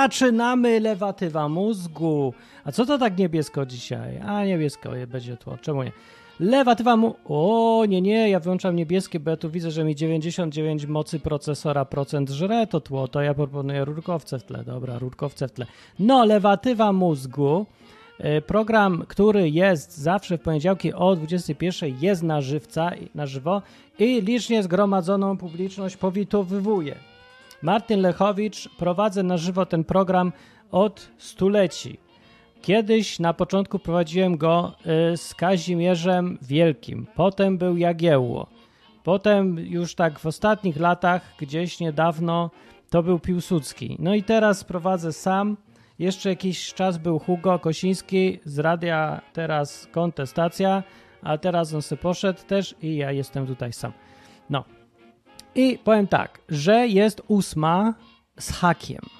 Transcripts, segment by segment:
Zaczynamy lewatywa mózgu. A co to tak niebiesko dzisiaj? A niebiesko będzie tło. Czemu nie? Lewatywa mu... O, nie, nie, ja wyłączam niebieskie, bo ja tu widzę, że mi 99 mocy procesora procent żre to tło, to ja proponuję rurkowce w tle. Dobra, rurkowce w tle. No, lewatywa mózgu, e, program, który jest zawsze w poniedziałki o 21 jest na żywca, na żywo i licznie zgromadzoną publiczność powitowywuje. Martin Lechowicz prowadzę na żywo ten program od stuleci. Kiedyś na początku prowadziłem go y, z Kazimierzem Wielkim, potem był Jagiełło, potem już tak w ostatnich latach, gdzieś niedawno, to był Piłsudski. No i teraz prowadzę sam. Jeszcze jakiś czas był Hugo Kosiński z radia, teraz kontestacja, a teraz on se poszedł też i ja jestem tutaj sam. No. I powiem tak, że jest ósma z hakiem.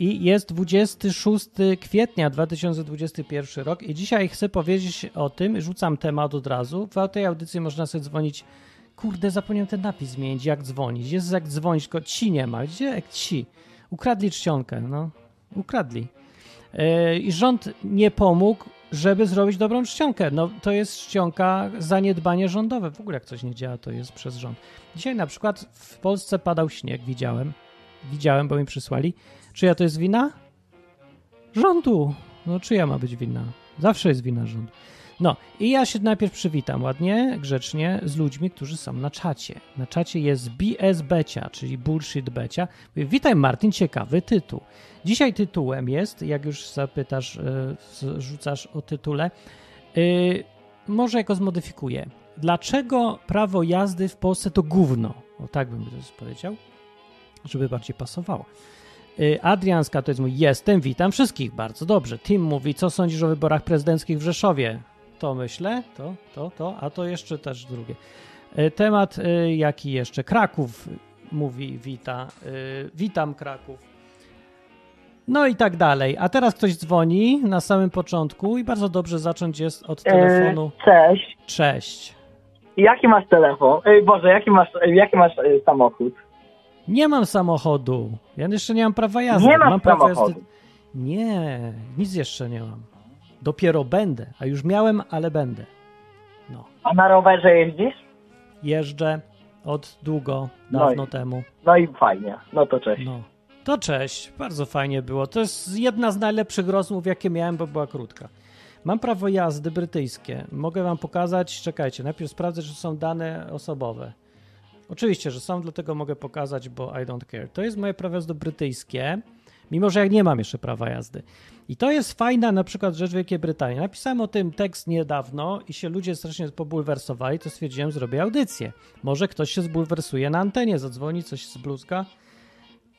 I jest 26 kwietnia 2021 rok i dzisiaj chcę powiedzieć o tym, rzucam temat od razu. W tej audycji można sobie dzwonić. Kurde, zapomniałem ten napis zmienić, jak dzwonić. Jest jak dzwonić, tylko ci nie ma. Gdzie jak ci? Ukradli czcionkę, no. Ukradli. Yy, I rząd nie pomógł, żeby zrobić dobrą czcionkę. No to jest czcionka zaniedbanie rządowe. W ogóle jak coś nie działa, to jest przez rząd. Dzisiaj na przykład w Polsce padał śnieg, widziałem. Widziałem, bo mi przysłali. Czyja to jest wina? Rządu. No czyja ma być wina? Zawsze jest wina rządu. No i ja się najpierw przywitam ładnie, grzecznie z ludźmi, którzy są na czacie. Na czacie jest BS Becia, czyli Bullshit Becia. Witaj Martin, ciekawy tytuł. Dzisiaj tytułem jest, jak już zapytasz, yy, rzucasz o tytule, yy, może jako zmodyfikuję. Dlaczego prawo jazdy w Polsce to gówno? O tak bym to powiedział, żeby bardziej pasowało. Adrianska to jest mój jestem, witam wszystkich, bardzo dobrze. Tim mówi, co sądzisz o wyborach prezydenckich w Rzeszowie? To myślę, to, to, to, a to jeszcze też drugie. Temat jaki jeszcze? Kraków mówi, wita, witam Kraków. No i tak dalej. A teraz ktoś dzwoni na samym początku i bardzo dobrze zacząć jest od telefonu. Cześć. Cześć. Jaki masz telefon? Boże, jaki masz, jaki masz samochód? Nie mam samochodu. Ja jeszcze nie mam prawa jazdy. Nie mam prawo samochodu. jazdy. Nie, nic jeszcze nie mam. Dopiero będę, a już miałem, ale będę. No. A na rowerze jeździsz? Jeżdżę od długo, No dawno i- temu. No i fajnie. No to cześć. No. To cześć, bardzo fajnie było. To jest jedna z najlepszych rozmów, jakie miałem, bo była krótka. Mam prawo jazdy brytyjskie. Mogę wam pokazać. Czekajcie, najpierw sprawdzę, czy są dane osobowe. Oczywiście, że są, dlatego mogę pokazać, bo I don't care. To jest moje prawo jazdy brytyjskie, mimo że ja nie mam jeszcze prawa jazdy. I to jest fajna na przykład rzecz Wielkiej Brytanii. Napisałem o tym tekst niedawno i się ludzie strasznie pobulwersowali, to stwierdziłem, zrobię audycję. Może ktoś się zbulwersuje na antenie, zadzwoni, coś z bluzka.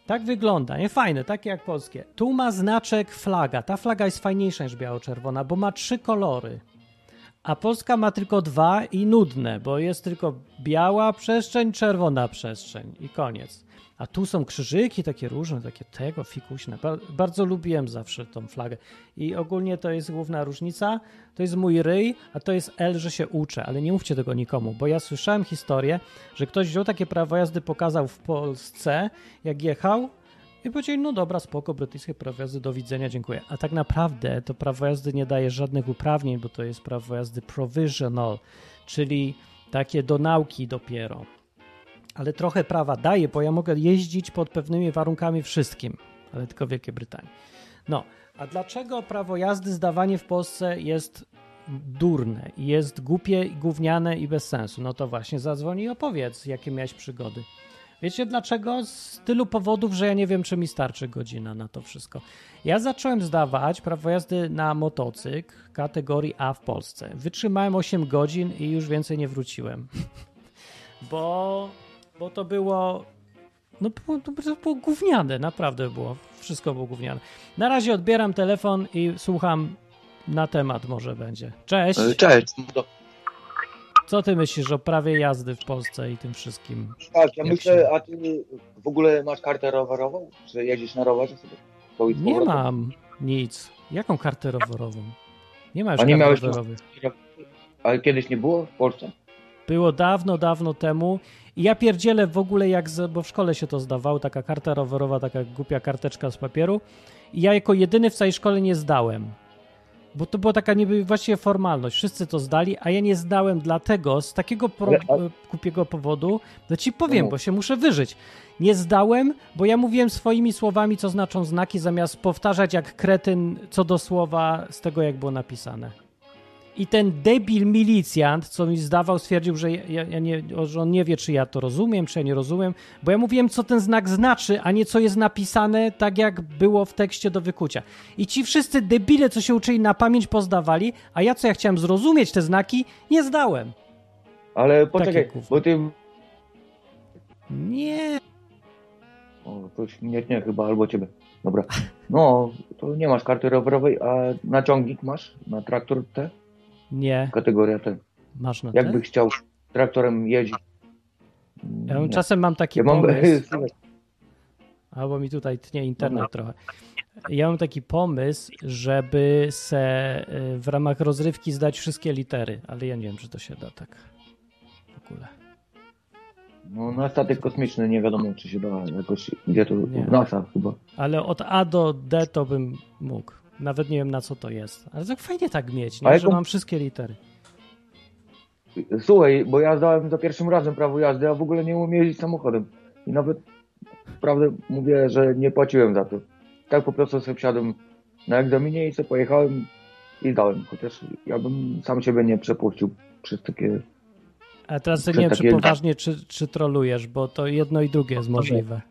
Tak wygląda, nie fajne, takie jak polskie. Tu ma znaczek flaga. Ta flaga jest fajniejsza niż biało-czerwona, bo ma trzy kolory. A Polska ma tylko dwa i nudne, bo jest tylko biała przestrzeń, czerwona przestrzeń i koniec. A tu są krzyżyki takie różne, takie tego, fikuśne. Ba- bardzo lubiłem zawsze tą flagę. I ogólnie to jest główna różnica. To jest mój ryj, a to jest L, że się uczę, ale nie mówcie tego nikomu, bo ja słyszałem historię, że ktoś wziął takie prawo jazdy, pokazał w Polsce, jak jechał i powiedział, no dobra, spoko, brytyjskie prawo jazdy, do widzenia, dziękuję. A tak naprawdę to prawo jazdy nie daje żadnych uprawnień, bo to jest prawo jazdy provisional, czyli takie do nauki dopiero. Ale trochę prawa daje, bo ja mogę jeździć pod pewnymi warunkami wszystkim, ale tylko w Wielkiej Brytanii. No, a dlaczego prawo jazdy zdawanie w Polsce jest durne, jest głupie, gówniane i bez sensu? No to właśnie zadzwoni i opowiedz, jakie miałeś przygody. Wiecie dlaczego? Z tylu powodów, że ja nie wiem, czy mi starczy godzina na to wszystko. Ja zacząłem zdawać prawo jazdy na motocykl kategorii A w Polsce. Wytrzymałem 8 godzin i już więcej nie wróciłem. bo, bo to było. No, to było gówniane, naprawdę było. Wszystko było gówniane. Na razie odbieram telefon i słucham na temat, może będzie. Cześć. Cześć. Co ty myślisz o prawie jazdy w Polsce i tym wszystkim? Tak, ja Jak myślę, się- a ty w ogóle masz kartę rowerową? Czy jedziesz na rowerze sobie? I z Nie mam nic. Jaką kartę rowerową? Nie ma już A nie kart miałeś- rowerowych. Ale kiedyś nie było w Polsce? Było dawno, dawno temu. I ja pierdzielę w ogóle jak, z, bo w szkole się to zdawało, taka karta rowerowa, taka głupia karteczka z papieru. I ja jako jedyny w całej szkole nie zdałem. Bo to była taka niby właściwie formalność. Wszyscy to zdali, a ja nie zdałem dlatego, z takiego pro, a- e, powodu, to ci powiem, No. bo się muszę wyżyć. Nie zdałem, bo ja mówiłem swoimi słowami, co znaczą znaki, zamiast powtarzać jak kretyn co do słowa z tego, jak było napisane. I ten debil milicjant, co mi zdawał, stwierdził, że, ja, ja nie, że on nie wie, czy ja to rozumiem, czy ja nie rozumiem, bo ja mówiłem, co ten znak znaczy, a nie co jest napisane tak, jak było w tekście do wykucia. I ci wszyscy debile, co się uczyli na pamięć, pozdawali, a ja, co ja chciałem zrozumieć te znaki, nie zdałem. Ale poczekaj, gówno. bo ty... Nie. O, ktoś mnie nie chyba, albo ciebie. Dobra. No, to nie masz karty rowerowej, a na ciągnik masz? Na traktor T? Nie. Kategoria T. Masz na Jakbyś te? chciał traktorem jeździć? Ja Nie. czasem mam taki Ja mam... pomysł, albo mi tutaj tnie internet Dobra. trochę. Ja mam taki pomysł, żeby se y, w ramach rozrywki zdać wszystkie litery, ale ja nie wiem, czy to się da tak w ogóle. No, na statek kosmiczny nie wiadomo, czy się da jakoś, gdzie to, Nie. NASA chyba. Ale od A do D to bym mógł. Nawet nie wiem, na co to jest. Ale tak fajnie tak mieć, nie? że jaką- mam wszystkie litery. Słuchaj, bo ja zdałem za pierwszym razem prawo jazdy, a w ogóle nie umiem jeździć samochodem. I nawet, prawdę mówię, że nie płaciłem za to. Tak po prostu sobie wsiadłem na egzaminie i sobie pojechałem i zdałem. Chociaż ja bym sam siebie nie przepuścił przez takie... A teraz nie Przez wiem, czy takie- poważnie, czy, czy trolujesz, bo to jedno i drugie jest możliwe.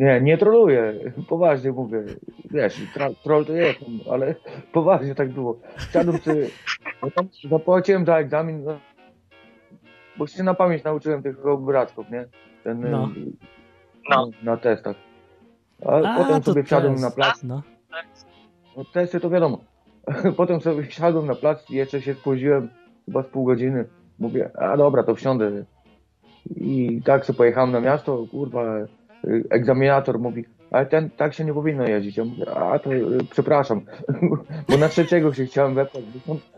Nie, nie troluję, poważnie mówię. Wiesz, troll to jest, ale poważnie tak było. Wsiadłem sobie, no zapłaciłem za egzamin, no, bo się na pamięć nauczyłem tych obrazków, nie? Ten, No. y, no. na testach. A, A, potem sobie wsiadłem test. na plac, No. no testy to wiadomo. Potem sobie wsiadłem na plac i jeszcze się spóźniłem chyba z pół godziny. Mówię, a dobra, to wsiądę. I tak sobie pojechałem na miasto, kurwa, egzaminator mówi, ale ten tak się nie powinno jeździć. Ja mówię, a to y, przepraszam, bo na trzeciego się chciałem wepchać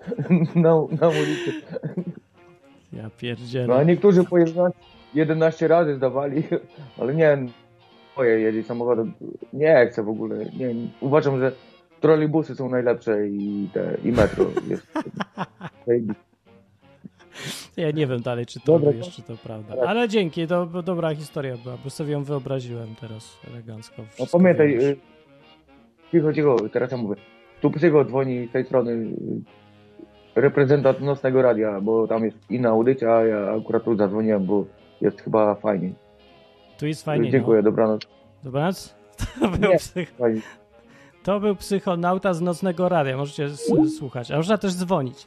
na, na ulicy. Ja No a pierdzielę. niektórzy po 11, 11 razy zdawali, ale nie, moje jeździć samochodem. Nie chcę w ogóle. Nie, uważam, że trolejbusy są najlepsze i, te, i metro jest. Ja nie wiem dalej, czy to Dobra, wiesz, czy to prawda. tak. Ale dzięki, to dobra historia była, bo sobie ją wyobraziłem teraz elegancko. No pamiętaj, już. y, cicho, cicho, teraz ja mówię. Tu psycho dzwoni z tej strony y, reprezentant Nocnego Radia, bo tam jest inna audycja, a ja akurat tu zadzwoniłem, bo jest chyba fajniej. Tu jest fajnie. Dziękuję, dobranoc. No. Dobranoc. To był, Nie. psych... Fajnie. to był psychonauta z nocnego radia. Możecie słuchać, a można też dzwonić.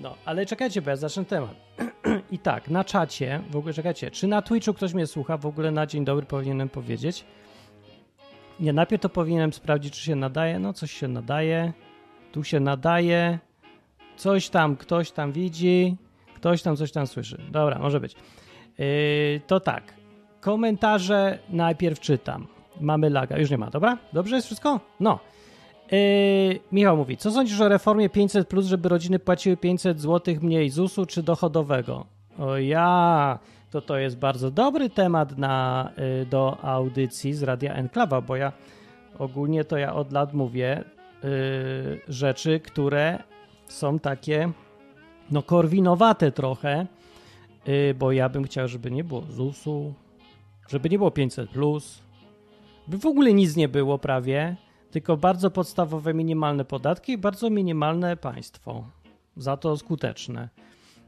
No, ale czekajcie, bo ja zacznę temat. I tak, na czacie, w ogóle czekajcie, czy na Twitchu ktoś mnie słucha? W ogóle na dzień dobry powinienem powiedzieć. Nie, najpierw to powinienem sprawdzić, czy się nadaje. No, coś się nadaje. Tu się nadaje. Coś tam, ktoś tam widzi. Ktoś tam coś tam słyszy. Dobra, może być. Yy, to tak. Komentarze najpierw czytam. Mamy laga. Już nie ma, dobra? Dobrze jest wszystko? No. Yy, Michał mówi, co sądzisz o reformie 500, plus, żeby rodziny płaciły 500 zł mniej ZUS-u czy dochodowego? O ja, to to jest bardzo dobry temat na, y, do audycji z Radia Enklawa, bo ja ogólnie to ja od lat mówię y, rzeczy, które są takie no korwinowate trochę, y, bo ja bym chciał, żeby nie było ZUS-u, żeby nie było 500 plus, by w ogóle nic nie było prawie, tylko bardzo podstawowe minimalne podatki i bardzo minimalne państwo. Za to skuteczne.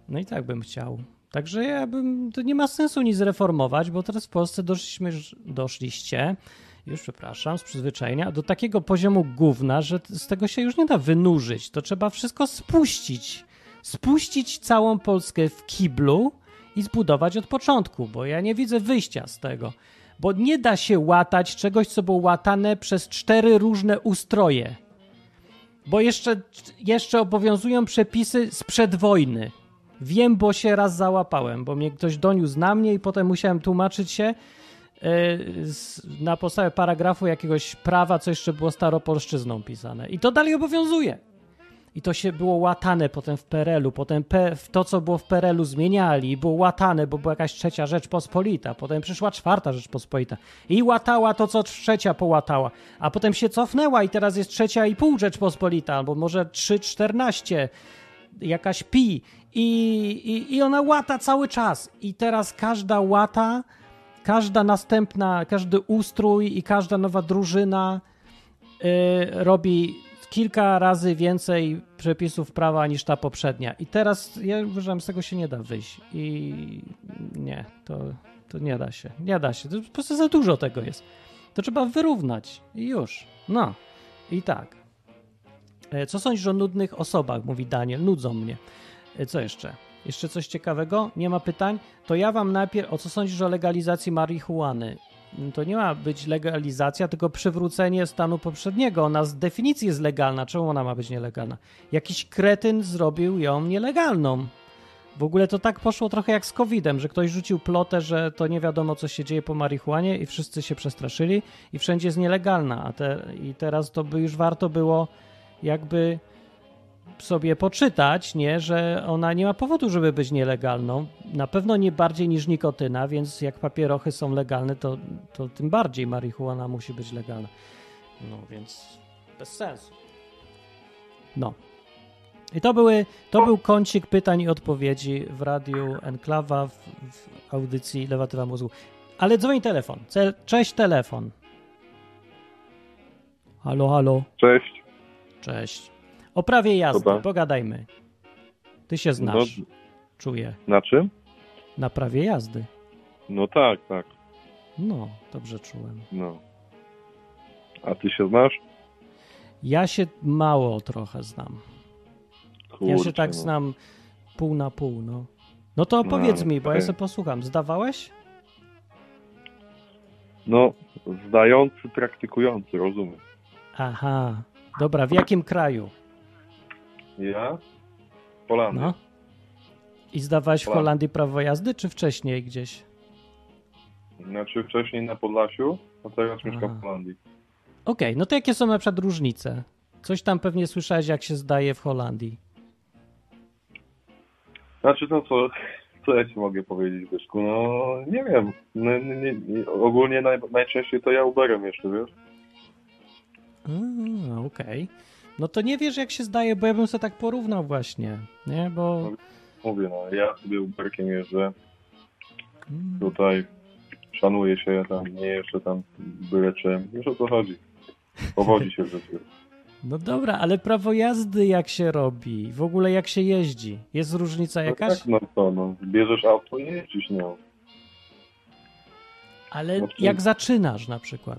No i tak bym chciał. Także ja bym, to nie ma sensu nic reformować, bo teraz w Polsce doszliśmy, doszliście, już przepraszam, z przyzwyczajenia, do takiego poziomu gówna, że z tego się już nie da wynurzyć. To trzeba wszystko spuścić. Spuścić całą Polskę w kiblu i zbudować od początku, bo ja nie widzę wyjścia z tego. Bo nie da się łatać czegoś, co było łatane przez cztery różne ustroje. Bo jeszcze, jeszcze obowiązują przepisy sprzed wojny. Wiem, bo się raz załapałem, bo mnie ktoś doniósł na mnie i potem musiałem tłumaczyć się e, na podstawie paragrafu jakiegoś prawa, co jeszcze było staropolszczyzną pisane. I to dalej obowiązuje. I to się było łatane potem w PRL-u, potem P, to, co było w PRL-u zmieniali, było łatane, bo była jakaś trzecia Rzeczpospolita, potem przyszła czwarta Rzeczpospolita i łatała to, co trzecia połatała, a potem się cofnęła i teraz jest trzecia i pół Rzeczpospolita, albo może 3,14, jakaś pi. I, i, i ona łata cały czas. I teraz każda łata, każda następna, każdy ustrój i każda nowa drużyna yy, robi kilka razy więcej przepisów prawa niż ta poprzednia. I teraz ja uważam, z tego się nie da wyjść. I nie, to, to nie da się. Nie da się. To po prostu za dużo tego jest. To trzeba wyrównać. I już. No. I tak. E, Co sądzisz o nudnych osobach? Mówi Daniel. Nudzą mnie. E, Co jeszcze? Jeszcze coś ciekawego? Nie ma pytań? To ja wam najpierw, o co sądzisz o legalizacji marihuany? To nie ma być legalizacja, tylko przywrócenie stanu poprzedniego. Ona z definicji jest legalna. Czemu ona ma być nielegalna? Jakiś kretyn zrobił ją nielegalną. W ogóle to tak poszło trochę jak z COVID-em, że ktoś rzucił plotę, że to nie wiadomo, co się dzieje po marihuanie i wszyscy się przestraszyli i wszędzie jest nielegalna. A te, I teraz to by już warto było jakby sobie poczytać, nie, że ona nie ma powodu, żeby być nielegalną. Na pewno nie bardziej niż nikotyna, więc jak papierochy są legalne, to, to tym bardziej marihuana musi być legalna. No więc bez sensu. No. I to, były, to był kącik pytań i odpowiedzi w radiu Enklawa w, w audycji Lewatywa Mózgu. Ale dzwoni telefon. Cześć telefon. Halo, halo. Cześć. Cześć. O prawie jazdy, Dobra. pogadajmy. Ty się znasz, czuję, Na czym? na prawie jazdy. No tak, tak. No, dobrze czułem. No. A ty się znasz? Ja się mało trochę znam. Kurczę, ja się tak no. znam pół na pół, no. No to opowiedz No, mi, bo ja okej. sobie posłucham. Zdawałeś? No, zdający, praktykujący, rozumiem. Aha. Dobra, w jakim kraju? Ja? Holandia. No. I zdawałeś w Holandia. Holandii prawo jazdy, czy wcześniej gdzieś? Znaczy wcześniej na Podlasiu, a teraz mieszkam w Holandii. Okej, no to jakie są na przykład różnice? Coś tam pewnie słyszałeś, jak się zdaje w Holandii. Znaczy to co, co ja ci mogę powiedzieć, Byszku? No nie wiem. No, nie, nie, nie, ogólnie naj, najczęściej to ja Uberem jeszcze, wiesz? Okej. No to nie wiesz, jak się zdaje, bo ja bym sobie tak porównał właśnie, nie? Bo... Mówię, no ja sobie Uberkiem jeżdżę, Mm. tutaj szanuję się tam, nie jeszcze tam byle czym. Wiesz o co chodzi? Powodzi się w życiu. No dobra, ale prawo jazdy jak się robi? W ogóle jak się jeździ? Jest różnica No jakaś? tak, no co, no. Bierzesz auto i jeździsz nią. Ale znaczy- jak zaczynasz na przykład?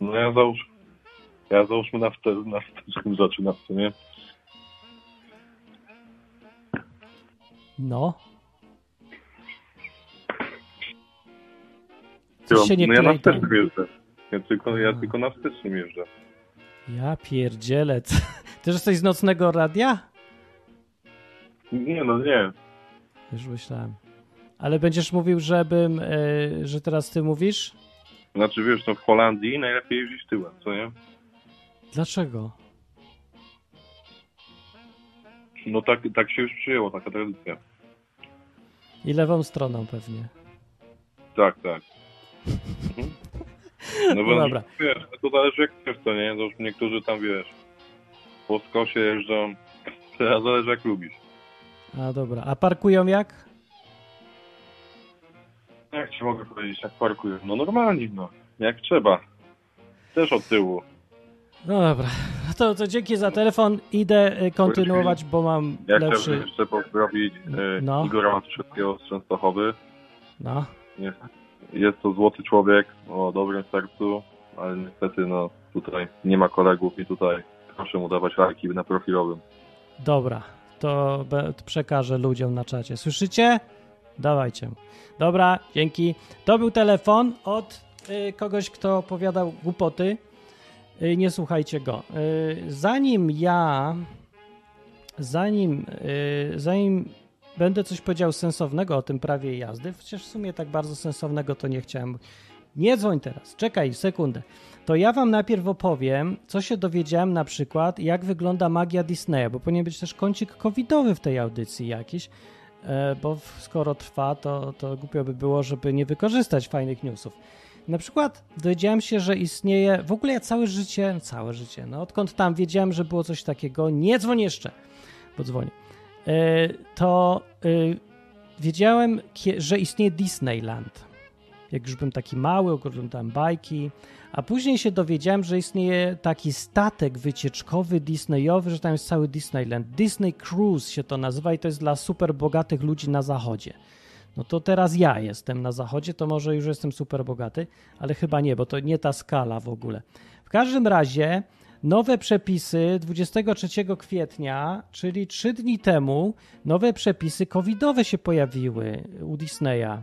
No ja załóż, ja załóżmy na, wte, na wstecznym zaczynam, co nie? No. Coś się nie no ja na wstecznym jeżdżę. Ja tylko, ja A. tylko na wstecznym jeżdżę. Ja pierdzielę. Ty jesteś z nocnego radia? Nie, no nie. Już myślałem. Ale będziesz mówił, żebym, y, że teraz ty mówisz? Znaczy wiesz, no w Holandii najlepiej jeździć tyłem, co nie? Dlaczego? No tak, tak się już przyjęło, taka tradycja. I lewą stroną pewnie. Tak, tak. Mhm. No bo No dobra. wiesz, to zależy jak chcesz, to nie? To już niektórzy tam, wiesz, po skosie jeżdżą. Teraz zależy jak lubisz. A dobra. A parkują jak? Jak ci mogę powiedzieć, jak parkują? No normalnie, no. Jak trzeba. Też od tyłu. No dobra. To, to dzięki za telefon. Idę y, kontynuować, bo mam Ja lepszy. chciałbym jeszcze pozdrowić e, No. Igora Matuszewskiego z Częstochowy. No. Jest, jest to złoty człowiek o dobrym sercu, ale niestety no tutaj nie ma kolegów i tutaj proszę mu dawać lajki na profilowym. Dobra. To przekażę ludziom na czacie. Słyszycie? Dawajcie. Dobra, dzięki. To był telefon od y, kogoś, kto opowiadał głupoty. Y, nie słuchajcie go. Y, zanim ja zanim, yy, zanim będę coś powiedział sensownego o tym prawie jazdy, chociaż w sumie tak bardzo sensownego to nie chciałem. Nie dzwoń teraz, czekaj sekundę. To ja wam najpierw opowiem, co się dowiedziałem na przykład, jak wygląda magia Disneya, bo powinien być też kącik covidowy w tej audycji jakiś, e, bo skoro trwa, to, to głupio by było, żeby nie wykorzystać fajnych newsów. Na przykład dowiedziałem się, że istnieje, w ogóle ja całe życie, całe życie, no odkąd tam wiedziałem, że było coś takiego, nie dzwoń jeszcze, bo dzwonię, e, to e, wiedziałem, że istnieje Disneyland. Jak już byłem taki mały, oglądałem bajki, a później się dowiedziałem, że istnieje taki statek wycieczkowy Disneyowy, że tam jest cały Disneyland. Disney Cruise się to nazywa i to jest dla super bogatych ludzi na zachodzie. No to teraz ja jestem na zachodzie, to może już jestem super bogaty, ale chyba nie, bo to nie ta skala w ogóle. W każdym razie nowe przepisy 23 kwietnia, czyli 3 dni temu, nowe przepisy covidowe się pojawiły u Disneya.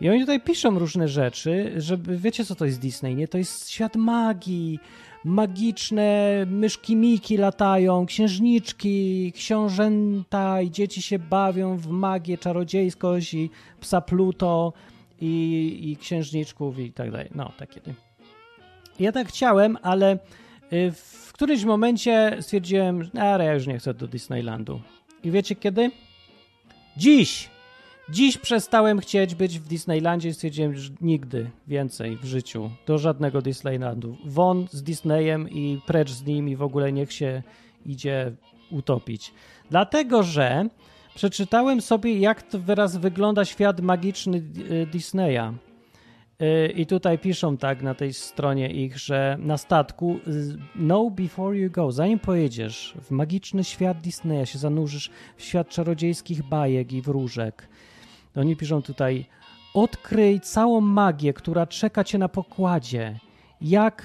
I oni tutaj piszą różne rzeczy, żeby wiecie co to jest Disney, nie? To jest świat magii, magiczne myszki Miki latają, księżniczki, książęta i dzieci się bawią w magię, czarodziejskość i psa Pluto i, i księżniczków i tak dalej. No, takie. Ja tak chciałem, ale y, w którymś momencie stwierdziłem, że ja już nie chcę do Disneylandu. I wiecie kiedy? Dziś! Dziś przestałem chcieć być w Disneylandzie i stwierdziłem, że nigdy więcej w życiu do żadnego Disneylandu. Won z Disneyem i precz z nim i w ogóle niech się idzie utopić. Dlatego, że przeczytałem sobie, jak to wyraz wygląda świat magiczny y, Disneya. Y, I tutaj piszą tak na tej stronie ich, że na statku y, know before you go, zanim pojedziesz w magiczny świat Disneya, się zanurzysz w świat czarodziejskich bajek i wróżek. Oni piszą tutaj odkryj całą magię, która czeka cię na pokładzie. Jak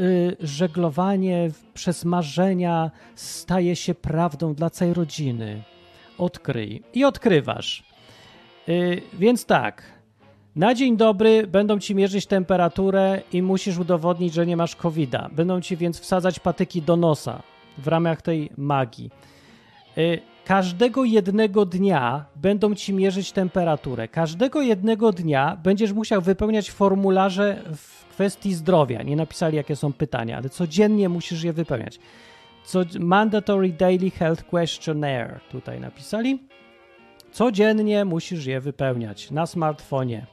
y, żeglowanie przez marzenia staje się prawdą dla całej rodziny. Odkryj. I odkrywasz. Y, więc tak. Na dzień dobry będą ci mierzyć temperaturę i musisz udowodnić, że nie masz COVID-a. Będą ci więc wsadzać patyki do nosa w ramach tej magii. Y, Każdego jednego dnia będą ci mierzyć temperaturę. Każdego jednego dnia będziesz musiał wypełniać formularze w kwestii zdrowia. Nie napisali, jakie są pytania, ale codziennie musisz je wypełniać. Co, mandatory Daily Health Questionnaire tutaj napisali. Codziennie musisz je wypełniać na smartfonie.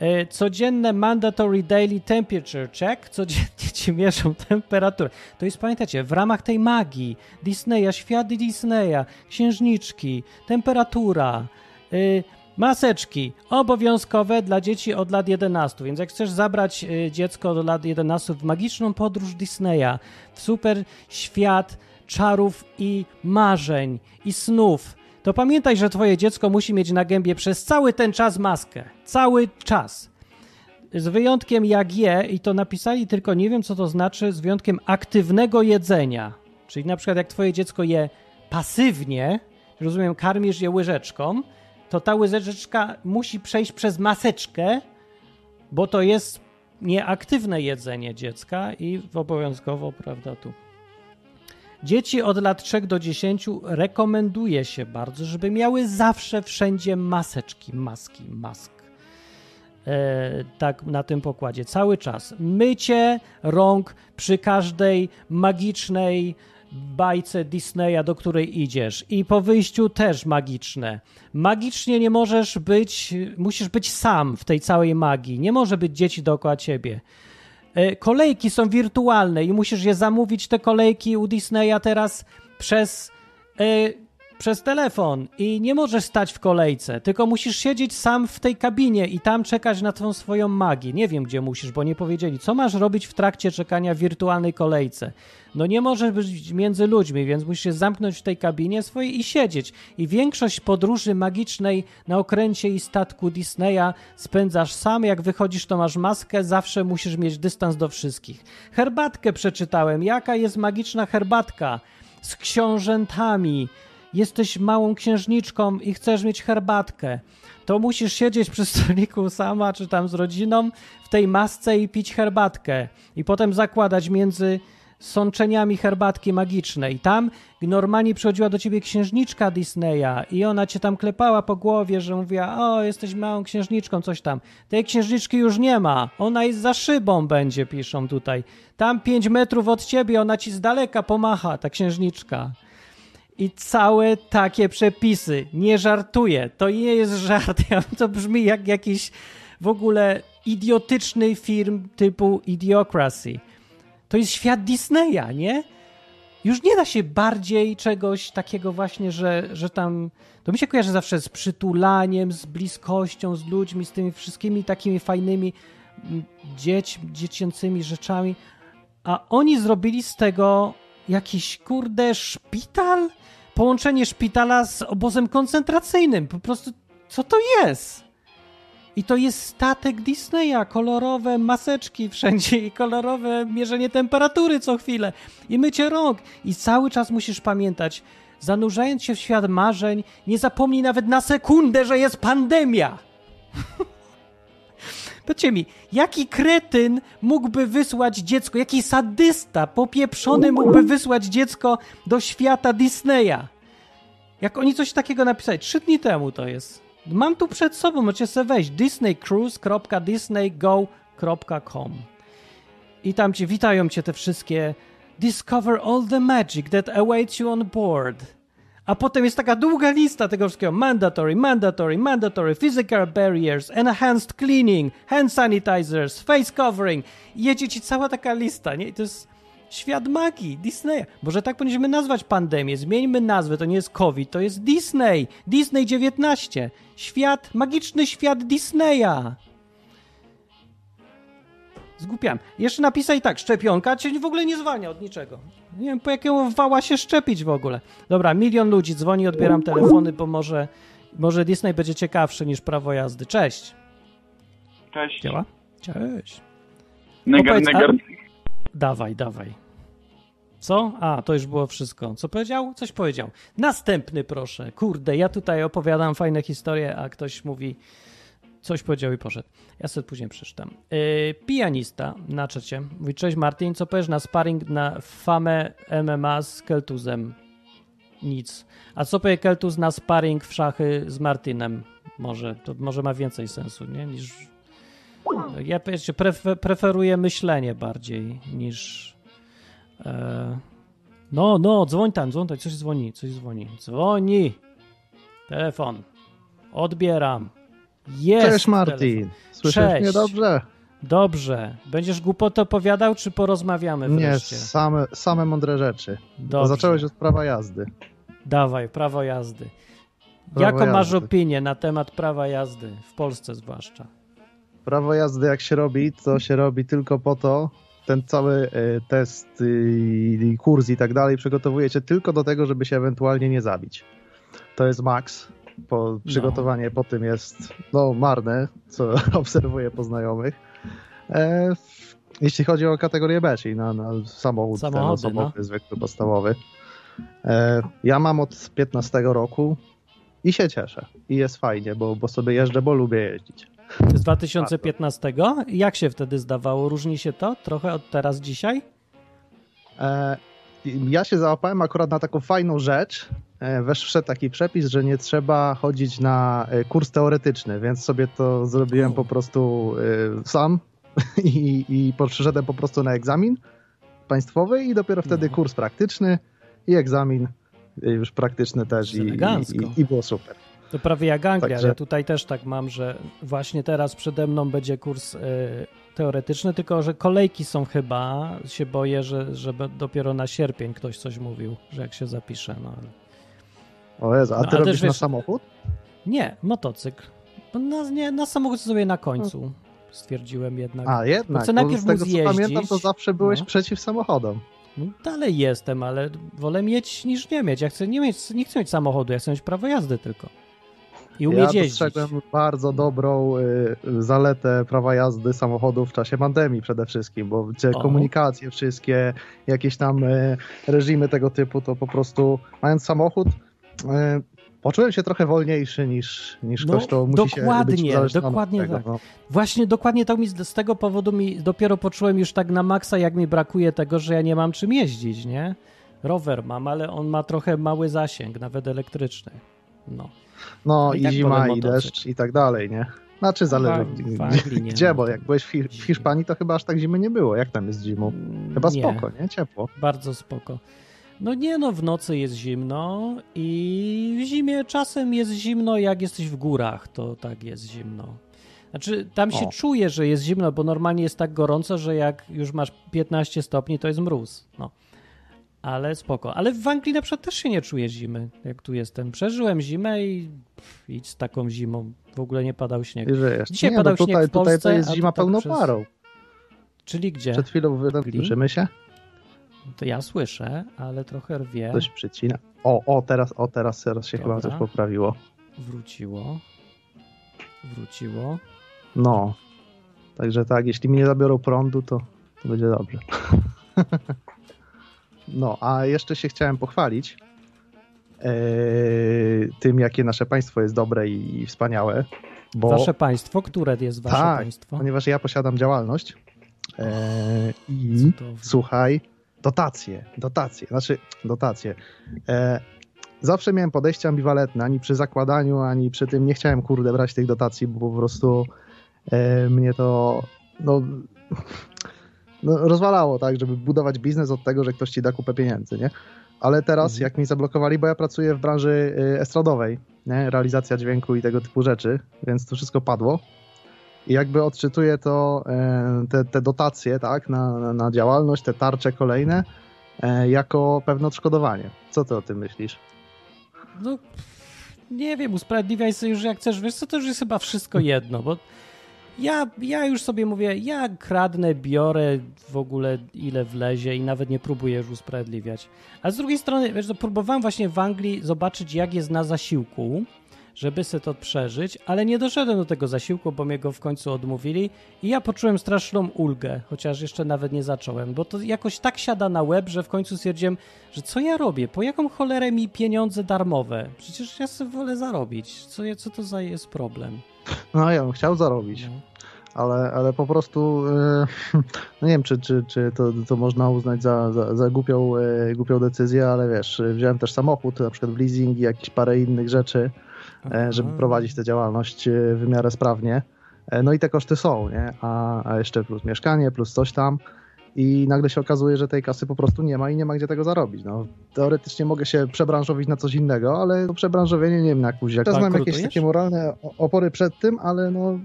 E, Codzienne mandatory daily temperature check, codziennie ci mierzą temperaturę. To jest, pamiętacie, w ramach tej magii Disneya, świat Disneya, księżniczki, temperatura, y, maseczki obowiązkowe dla dzieci od lat 11. Więc jak chcesz zabrać y, dziecko do lat 11 w magiczną podróż Disneya, w super świat czarów i marzeń i snów, to pamiętaj, że twoje dziecko musi mieć na gębie przez cały ten czas maskę. Cały czas. Z wyjątkiem jak je, i to napisali, tylko nie wiem co to znaczy, z wyjątkiem aktywnego jedzenia. Czyli na przykład jak twoje dziecko je pasywnie, rozumiem, karmisz je łyżeczką, to ta łyżeczka musi przejść przez maseczkę, bo to jest nieaktywne jedzenie dziecka i obowiązkowo, prawda, tu. Dzieci od lat 3 do 10 rekomenduje się bardzo, żeby miały zawsze wszędzie maseczki, maski, mask. E, tak na tym pokładzie, cały czas. Mycie rąk przy każdej magicznej bajce Disneya, do której idziesz. I po wyjściu też magiczne. Magicznie nie możesz być, musisz być sam w tej całej magii. Nie może być dzieci dookoła ciebie. E, Kolejki są wirtualne i musisz je zamówić, te kolejki u Disneya teraz przez, e, przez telefon i nie możesz stać w kolejce, tylko musisz siedzieć sam w tej kabinie i tam czekać na tą swoją magię. Nie wiem, gdzie musisz, bo nie powiedzieli. Co masz robić w trakcie czekania w wirtualnej kolejce? No nie możesz być między ludźmi, więc musisz się zamknąć w tej kabinie swojej i siedzieć. I większość podróży magicznej na okręcie i statku Disneya spędzasz sam. Jak wychodzisz, to masz maskę, zawsze musisz mieć dystans do wszystkich. Herbatkę przeczytałem. Jaka jest magiczna herbatka? Z książętami. Jesteś małą księżniczką i chcesz mieć herbatkę. To musisz siedzieć przy stoliku sama, czy tam z rodziną w tej masce i pić herbatkę. I potem zakładać między sączeniami herbatki magicznej. Tam normalnie przychodziła do ciebie księżniczka Disneya i ona cię tam klepała po głowie, że mówiła, o, jesteś małą księżniczką, coś tam. Tej księżniczki już nie ma, ona jest za szybą będzie, piszą tutaj. Tam pięć metrów od ciebie, ona ci z daleka pomacha, ta księżniczka. I całe takie przepisy. Nie żartuję. To nie jest żart. To brzmi jak jakiś w ogóle idiotyczny film typu Idiocracy. To jest świat Disneya, nie? Już nie da się bardziej czegoś takiego właśnie, że, że tam... To mi się kojarzy zawsze z przytulaniem, z bliskością, z ludźmi, z tymi wszystkimi takimi fajnymi mm, dzieć, dziecięcymi rzeczami. A oni zrobili z tego jakiś, kurde, szpital? Połączenie szpitala z obozem koncentracyjnym. Po prostu, co to jest? I to jest statek Disneya, kolorowe maseczki wszędzie i kolorowe mierzenie temperatury co chwilę i mycie rąk. I cały czas musisz pamiętać, zanurzając się w świat marzeń, nie zapomnij nawet na sekundę, że jest pandemia. Powiedzcie mi, jaki kretyn mógłby wysłać dziecko, jaki sadysta popieprzony mógłby wysłać dziecko do świata Disneya? Jak oni coś takiego napisali, trzy dni temu to jest. Mam tu przed sobą, możecie sobie wejść disneycruise.disneygo.com i tam cię witają cię te wszystkie Discover all the magic that awaits you on board. A potem jest taka długa lista tego wszystkiego. Mandatory, mandatory, mandatory, physical barriers, enhanced cleaning, hand sanitizers, face covering. I jedzie ci cała taka lista, nie? I to jest świat magii, Disneya. Może tak powinniśmy nazwać pandemię. Zmieńmy nazwę, to nie jest COVID, to jest Disney. Disney 19. Świat, magiczny świat Disneya. Zgłupiam. Jeszcze napisaj tak, szczepionka cię w ogóle nie zwalnia od niczego. Nie wiem, po jakiego wała się szczepić w ogóle. Dobra, milion ludzi dzwoni, odbieram telefony, bo może, może Disney będzie ciekawszy niż prawo jazdy. Cześć. Cześć. Działa? Cześć. Negar, negar. Dawaj, dawaj. Co? A, to już było wszystko. Co powiedział? Coś powiedział. Następny, proszę. Kurde, ja tutaj opowiadam fajne historie, a ktoś mówi, coś powiedział i poszedł. Ja sobie później przeczytam. Yy, pianista na czacie. Mówi, cześć Martin, co powiesz na sparring na famę MMA z Keltuzem? Nic. A co powie Keltuz na sparring w szachy z Martinem? Może, to może ma więcej sensu, nie? Niż ja wiecie, prefer, preferuję myślenie bardziej niż. E, no, no, dzwoń tam, dzwoń tam, coś dzwoni, coś dzwoni. Dzwoni. Telefon. Odbieram. Jest. Cześć Martin, słyszysz Cześć. mnie dobrze? Dobrze. Będziesz głupotę opowiadał, czy porozmawiamy Nie, wreszcie? same, same mądre rzeczy. Dobrze. zacząłeś od prawa jazdy. Dawaj, prawo jazdy. Prawo Jaką masz jazdy. opinię na temat prawa jazdy, w Polsce zwłaszcza? Prawo jazdy jak się robi, to się robi tylko po to, ten cały e, test y, i kurs i tak dalej przygotowuje cię tylko do tego, żeby się ewentualnie nie zabić. To jest maks. Po, przygotowanie po tym jest no, marne, co obserwuję po znajomych. E, jeśli chodzi o kategorię B, czyli na, na samochód Samochody, osobowy, zwykły, podstawowy. E, ja mam od 15 roku i się cieszę. I jest fajnie, bo, bo sobie jeżdżę, bo lubię jeździć. Z 2015? Jak się wtedy zdawało? Różni się to trochę od teraz dzisiaj? E, ja się załapałem akurat na taką fajną rzecz. E, wesz- wszedł taki przepis, że nie trzeba chodzić na e, kurs teoretyczny, więc sobie to zrobiłem po prostu e, sam i, i przyszedłem po prostu na egzamin państwowy i dopiero wtedy No. kurs praktyczny i egzamin już praktyczny też i, i, i było super. To prawie jak Anglia. Także- Ja tutaj też tak mam, że właśnie teraz przede mną będzie kurs y, teoretyczny, tylko że kolejki są chyba. Się boję, że, że dopiero na sierpień ktoś coś mówił, że jak się zapisze. No. O Jezu, a No, ty też robisz na wiesz- samochód? Nie, motocykl. Na, nie, na samochód sobie na końcu. Stwierdziłem jednak. A jednak, chcę bo najpierw z tego co pamiętam, to zawsze byłeś No. przeciw samochodom. No, dalej jestem, ale wolę mieć niż nie mieć. Ja chcę nie mieć, nie chcę mieć samochodu, ja chcę mieć prawo jazdy tylko. I umieć ja jeździć. dostrzegłem bardzo dobrą y, zaletę prawa jazdy samochodu w czasie pandemii przede wszystkim, bo gdzie O. komunikacje wszystkie, jakieś tam y, reżimy tego typu, to po prostu mając samochód, Poczułem się trochę wolniejszy niż, niż No, kosztoł musi dokładnie, się być dokładnie tego, tak. No. Właśnie dokładnie to mi z, z tego powodu mi dopiero poczułem już tak na maksa, jak mi brakuje tego, że ja nie mam czym jeździć, nie? Rower mam, ale on ma trochę mały zasięg, nawet elektryczny. No. No I i, tak zima, i deszcz i tak dalej, nie? Znaczy zależy w- Anglii nie gdzie, ma. bo jak byłeś w, Hi- w Hiszpanii, to chyba aż tak zimy nie było. Jak tam jest zimą? Chyba nie, spoko, nie? Ciepło. Bardzo spoko. No nie no, w nocy jest zimno i w zimie czasem jest zimno, jak jesteś w górach, to tak jest zimno. Znaczy, tam się O. czuje, że jest zimno, bo normalnie jest tak gorąco, że jak już masz 15 stopni, to jest mróz. No. Ale spoko. Ale w Anglii na przykład też się nie czuję zimy, jak tu jestem. Przeżyłem zimę i pff, idź z taką zimą. W ogóle nie padał śnieg. Żyjesz. Dzisiaj nie, padał no tutaj, śnieg w tutaj to Polsce, jest zima tak pełną przez-. Czyli gdzie? Przed chwilą wydążymy się. To ja słyszę, ale trochę rwie. Coś przycina. O, o, teraz, o, teraz, teraz się chyba Dobra. coś poprawiło. Wróciło. Wróciło. No. Także tak, jeśli mi nie zabiorą prądu, to, to będzie dobrze. no, a jeszcze się chciałem pochwalić e, tym, jakie nasze państwo jest dobre i, i wspaniałe. Bo, Wasze państwo, które jest wasze tak, państwo? ponieważ ja posiadam działalność e, i słuchaj, dotacje, dotacje, znaczy dotacje. E, zawsze miałem podejście ambiwalentne, ani przy zakładaniu, ani przy tym nie chciałem kurde brać tych dotacji, bo po prostu e, mnie to no, no, rozwalało, tak, żeby budować biznes od tego, że ktoś ci da kupę pieniędzy, nie? Ale teraz, Mhm. jak mi zablokowali, bo ja pracuję w branży y, estradowej, nie? realizacja dźwięku i tego typu rzeczy, więc to wszystko padło. I jakby odczytuję to, e, te, te dotacje, tak, na, na, działalność, te tarcze kolejne, e, jako pewne odszkodowanie. Co ty o tym myślisz? No, nie wiem, usprawiedliwiaj sobie już jak chcesz. Wiesz co, to już jest chyba wszystko jedno, bo ja, ja już sobie mówię, ja kradnę, biorę w ogóle ile wlezie i nawet nie próbuję już usprawiedliwiać. A z drugiej strony, wiesz, próbowałem właśnie w Anglii zobaczyć, jak jest na zasiłku, żeby sobie to przeżyć, ale nie doszedłem do tego zasiłku, bo mnie go w końcu odmówili i ja poczułem straszną ulgę, chociaż jeszcze nawet nie zacząłem, bo to jakoś tak siada na łeb, że w końcu stwierdziłem, że co ja robię? Po jaką cholerę mi pieniądze darmowe? Przecież ja sobie wolę zarobić. Co, co to za jest problem? No ja bym chciał zarobić, No. ale, ale po prostu e, no nie wiem, czy, czy, czy to, to można uznać za, za, za głupią, e, głupią decyzję, ale wiesz, wziąłem też samochód, na przykład w leasing i jakieś parę innych rzeczy, żeby Aha. prowadzić tę działalność e, w miarę sprawnie. E, No i te koszty są, nie? A, a jeszcze plus mieszkanie, plus coś tam. I nagle się okazuje, że tej kasy po prostu nie ma i nie ma gdzie tego zarobić. No, teoretycznie mogę się przebranżowić na coś innego, ale to przebranżowienie nie wiem na kuź. Teraz mam jakieś takie moralne opory przed tym, ale no...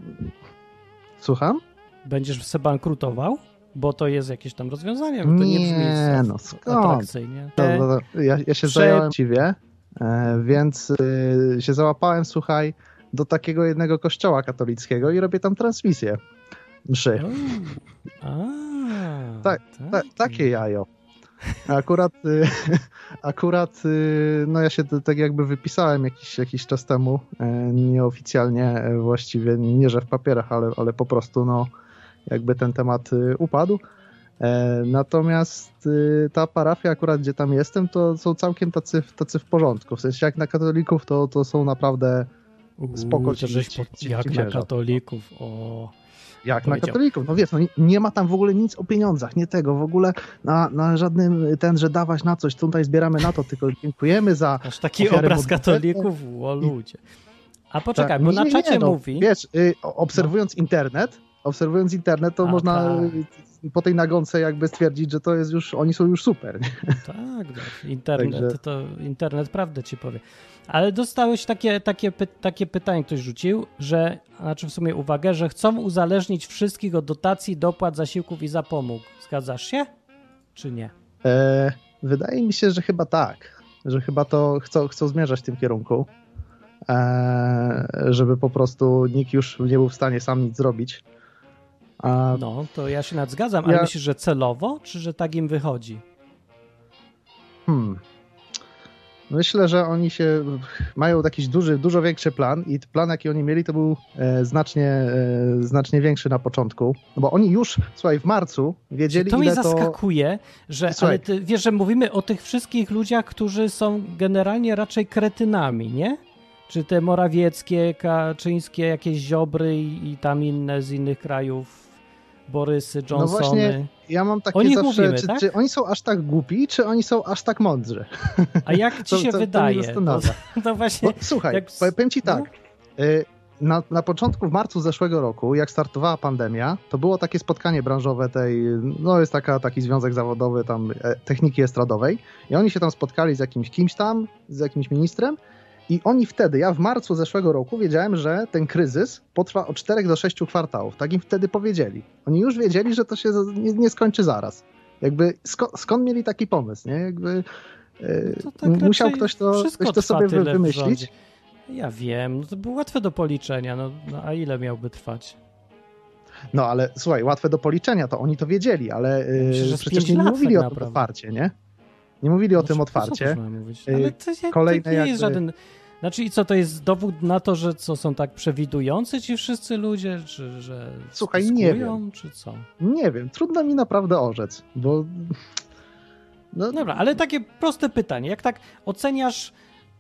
Słucham? Będziesz se bankrutował? Bo to jest jakieś tam rozwiązanie, bo to nie, brzmi Nie, za- no skąd? atrakcyjnie. No, E, no, no, ja, ja się Prze- zająłem ciebie, e, więc y, się załapałem, słuchaj, do takiego jednego kościoła katolickiego i robię tam transmisję mszy. o, a, Tak, Ta, takie jajo. Akurat, y, akurat y, no ja się tak jakby wypisałem jakiś, jakiś czas temu, e, nieoficjalnie e, właściwie, nie że w papierach, ale, ale po prostu no jakby ten temat upadł. E, Natomiast y, ta parafia akurat, gdzie tam jestem, to są całkiem tacy, tacy w porządku. W sensie jak na katolików, to, to są naprawdę spoko ci- jak na katolików, o. Jak na katolików. No wiesz, no nie, ma tam w ogóle nic o pieniądzach, nie tego, w ogóle na, na żadnym ten, że dawać na coś, tutaj zbieramy na to, tylko dziękujemy za... Aż taki obraz katolików, o ludzie. A poczekaj, Tak, bo na czacie no, mówi... Wiesz, y, obserwując internet, obserwując internet, to można tak. y, po tej nagonce jakby stwierdzić, że to jest już, oni są już super. Nie? Tak, tak. Internet, Także- to internet prawdę ci powie. Ale dostałeś takie, takie, py, takie pytanie, ktoś rzucił, że, znaczy w sumie uwagę, że chcą uzależnić wszystkich od dotacji, dopłat, zasiłków i zapomóg. Zgadzasz się? Czy nie? E, wydaje mi się, że chyba tak, że chyba to chcą, chcą zmierzać w tym kierunku, e, żeby po prostu nikt już nie był w stanie sam nic zrobić. A No, to ja się nad zgadzam, ale Ja- myślisz, że celowo, czy że tak im wychodzi? Hmm. Myślę, że oni się mają jakiś duży, dużo większy plan i plan, jaki oni mieli, to był e, znacznie, e, znacznie większy na początku. No bo oni już, słuchaj, w marcu wiedzieli, to mnie ile to... zaskakuje, że Słuchaj. ale ty, wiesz, że mówimy o tych wszystkich ludziach, którzy są generalnie raczej kretynami, nie? Czy te morawieckie, kaczyńskie, jakieś ziobry i, i tam inne z innych krajów, Borysy, No Johnsony. właśnie, ja mam takie O nich zawsze, mówimy, czy, tak? czy oni są aż tak głupi, czy oni są aż tak mądrzy? A jak ci To- się to- to wydaje? zastanawia. To, to właśnie. Bo, słuchaj, jak- powiem ci tak. no. Na, na początku, w marcu zeszłego roku, jak startowała pandemia, to było takie spotkanie branżowe tej, no jest taka, taki związek zawodowy tam e, techniki estradowej i oni się tam spotkali z jakimś kimś tam, z jakimś ministrem i oni wtedy, ja w marcu zeszłego roku wiedziałem, że ten kryzys potrwa od 4 do 6 kwartałów. Tak im wtedy powiedzieli. Oni już wiedzieli, że to się nie, nie skończy zaraz. Jakby sko, skąd mieli taki pomysł, nie? Jakby e, To tak musiał ktoś to, ktoś to sobie wy- wymyślić. Ja wiem, no to było łatwe do policzenia, no, no a ile miałby trwać? No ale słuchaj, łatwe do policzenia, to oni to wiedzieli, ale yy, myślę, z przecież nie mówili tak o tym otwarcie, nie? Nie mówili o No tym otwarcie. Co? Y, Ale to, nie- kolejne to nie jest jakby- żaden... Znaczy i co, to jest dowód na to, że co, są tak przewidujący ci wszyscy ludzie, czy że Słuchaj, nie spiskują, czy co? Nie wiem, trudno mi naprawdę orzec, bo... No, Dobra, ale takie proste pytanie. Jak tak oceniasz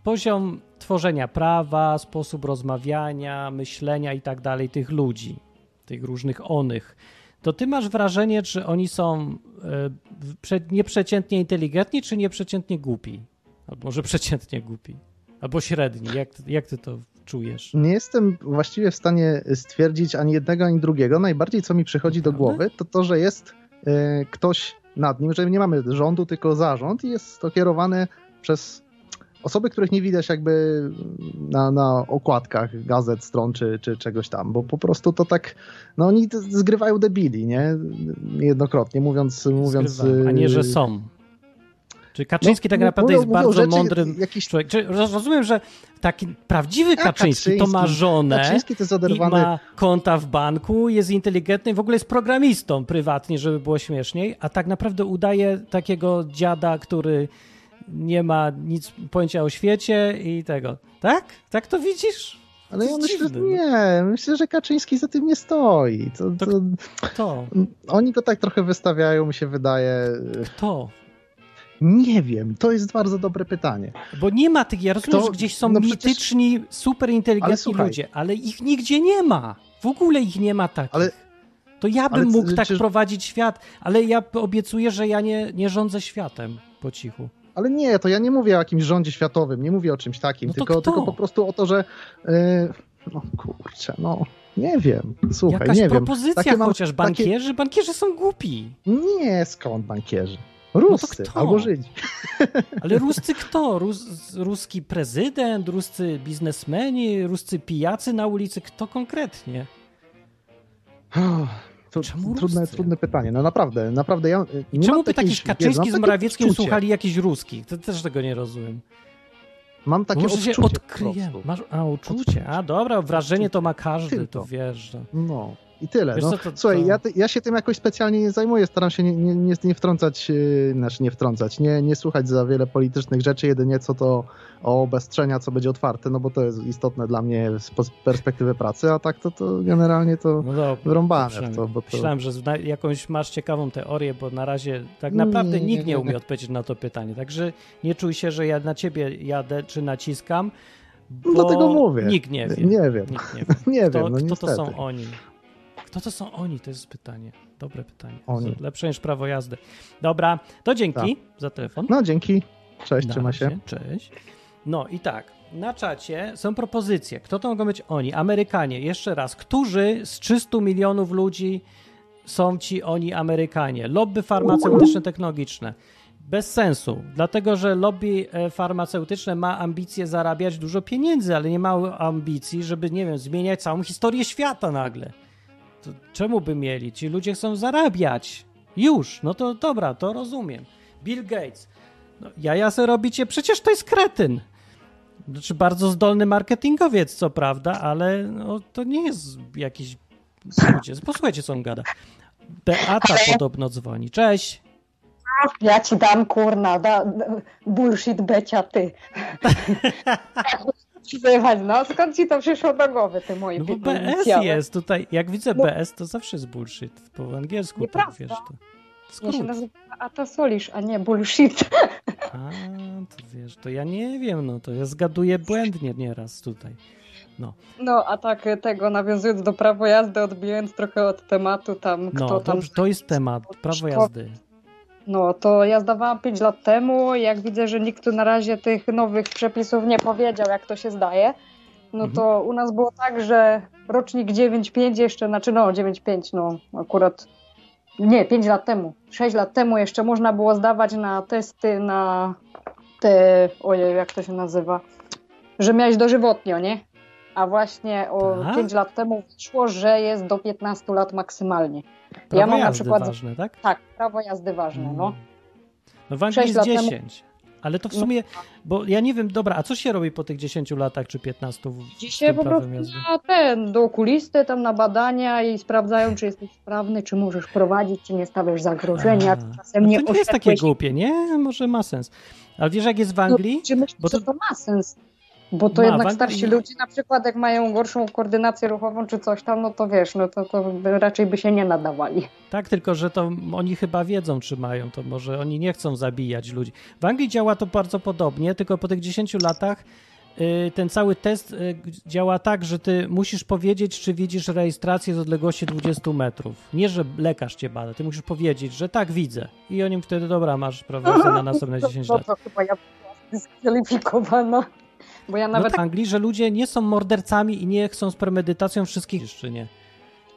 poziom tworzenia prawa, sposób rozmawiania, myślenia i tak dalej tych ludzi, tych różnych onych, to ty masz wrażenie, czy oni są e, prze- nieprzeciętnie inteligentni, czy nieprzeciętnie głupi? Albo może przeciętnie głupi. Albo średni. Jak, jak ty to czujesz? Nie jestem właściwie w stanie stwierdzić ani jednego, ani drugiego. Najbardziej, co mi przychodzi do głowy, to to, że jest e, ktoś nad nim, że nie mamy rządu, tylko zarząd i jest to kierowane przez osoby, których nie widać jakby na, na okładkach gazet, stron czy, czy czegoś tam, bo po prostu to tak, no oni zgrywają debili, nie? Niejednokrotnie, mówiąc... mówiąc Zgrywam, a nie, że e, są. Czy Kaczyński tak no, naprawdę mówią- jest mówią bardzo mądrym Jakiś, człowiek? Rozumiem, że taki prawdziwy Kaczyński, to ma Kaczyński? żonę Kaczyński to jest i oderwany ma konta w banku, jest inteligentny, w ogóle jest programistą prywatnie, żeby było śmieszniej, a tak naprawdę udaje takiego dziada, który nie ma nic pojęcia o świecie i tego. Tak? Tak to widzisz? Ale ja myślę, dziwne, no. nie, myślę, że Kaczyński za tym nie stoi. To, To- to, To. oni go tak trochę wystawiają, mi się wydaje. To. Nie wiem, to jest bardzo dobre pytanie. Bo nie ma tych, ja rozumiem, Kto- że gdzieś są no przecież- mityczni, super Ale inteligentni słuchaj. ludzie, ale ich nigdzie nie ma. W ogóle ich nie ma takich. Ale- to ja bym ale mógł czy- tak prowadzić świat, ale ja obiecuję, że ja nie, nie rządzę światem po cichu. Ale nie, to ja nie mówię o jakimś rządzie światowym, nie mówię o czymś takim, No tylko, kto? tylko po prostu o to, że. Yy, no kurczę, no. Nie wiem, słuchaj, Jakaś nie wiem. propozycja Takie mam- chociaż, takie- bankierzy, bankierzy są głupi. Nie, skąd bankierzy? Ruscy kto? albo Żydzi. Ale ruscy kto? Rus, ruski prezydent, ruscy biznesmeni, ruscy pijacy na ulicy, kto konkretnie? To Czemu trudne, Ruscy? trudne pytanie. No naprawdę, naprawdę. Ja, nie Czemu by takiej taki wiedzy, mam Kaczyński z Morawieckim odczucie. słuchali jakichś ruskich? To też tego nie rozumiem. Mam takie Może się odczucie odkryjemy. prostu. Masz, a, uczucie. A, dobra, wrażenie to ma każdy, Tylko. to wiesz. Że... No i tyle. Wiesz No. to- Słuchaj, to- ja, ja się tym jakoś specjalnie nie zajmuję, staram się nie, nie, nie, nie wtrącać, yy, znaczy nie wtrącać, nie, nie słuchać za wiele politycznych rzeczy, jedynie co to o obostrzenia, co będzie otwarte, no bo to jest istotne dla mnie z perspektywy pracy, a tak to, to generalnie to No dobra. to, bo to... Myślałem, że jakąś masz ciekawą teorię, bo na razie tak naprawdę Nie, nikt nie, umie odpowiedzieć na to pytanie. Także nie czuj się, że ja na ciebie jadę czy naciskam. Bo Dlatego mówię. Nikt nie wie. Nie wiem, Nikt nie wie. nie Kto, wiem, no kto niestety. to są oni? To są oni? To jest pytanie. Dobre pytanie. Oni. Lepsze niż prawo jazdy. Dobra, to dzięki za telefon. No dzięki, cześć, trzyma się. Cześć. No i tak, na czacie są propozycje. Kto to mogą być oni? Amerykanie. Jeszcze raz. Którzy z 300 milionów ludzi są ci oni Amerykanie? Lobby farmaceutyczne, technologiczne. Bez sensu, dlatego że lobby e, farmaceutyczne ma ambicje zarabiać dużo pieniędzy, ale nie ma ambicji, żeby, nie wiem, zmieniać całą historię świata nagle. To czemu by mieli? Ci ludzie chcą zarabiać. Już, no to dobra, to rozumiem. Bill Gates. No, jaja se robicie, przecież to jest kretyn. Znaczy bardzo zdolny marketingowiec, co prawda, ale no, to nie jest jakiś... Posłuchajcie, co on gada. Beata podobno dzwoni. Cześć. Ja ci dam, kurna, da, bullshit becia, ty. No skąd ci to przyszło do głowy, ty moje No bo BS inicjały? jest tutaj. Jak widzę No. BS, to zawsze jest bullshit. Po angielsku tak Nieprawda. wiesz to. Ja się Skrót. nazywa Atasolisz, a nie bullshit. A, to wiesz, to ja nie wiem, no to ja zgaduję błędnie nieraz tutaj. No, a tak e, tego, nawiązując do prawo jazdy, odbijając trochę od tematu tam, No, kto tam... dobrze, to jest temat, prawo jazdy. No, to ja zdawałam 5 lat temu, jak widzę, że nikt tu na razie tych nowych przepisów nie powiedział, jak to się zdaje, no Mhm. to u nas było tak, że rocznik 9.5 jeszcze, znaczy no 9.5, no akurat nie, 5 lat temu, 6 lat temu jeszcze można było zdawać na testy na te, ojej, jak to się nazywa, że miałeś dożywotnio, nie? A właśnie o Tak? 5 lat temu wyszło, że jest do 15 lat maksymalnie. Prawo mam na jazdy przykład- ważne, tak? Tak, prawo jazdy ważne, no. No w Anglii jest lat temu- 10. Ale to w No. sumie, bo ja nie wiem, dobra, a co się robi po tych 10 latach czy 15 w, z Dzisiaj po prostu na ten, do okulisty, tam na badania i sprawdzają, czy jesteś sprawny, czy możesz prowadzić, czy nie stawiasz zagrożenia, A, czy czasem no nie to nie jest takie głupie, nie? Może ma sens. Ale wiesz, jak jest w Anglii? No, czy myślisz, Bo to- że to ma sens? Bo to Ma, jednak starsi ludzie, na przykład jak mają gorszą koordynację ruchową czy coś tam, no to wiesz, no to, to raczej by się nie nadawali. Tak, tylko że to oni chyba wiedzą, czy mają, to może oni nie chcą zabijać ludzi. W Anglii działa to bardzo podobnie, tylko po tych 10 latach y, ten cały test y, działa tak, że ty musisz powiedzieć, czy widzisz rejestrację z odległości 20 metrów. Nie, że lekarz cię bada, ty musisz powiedzieć, że tak widzę. I oni wtedy, dobra, masz prawo jazdy na następne 10 no lat. to chyba ja była dyskwalifikowana. Bo ja nawet Nawet w Anglii, że ludzie nie są mordercami i nie chcą z premedytacją wszystkich jeszcze nie.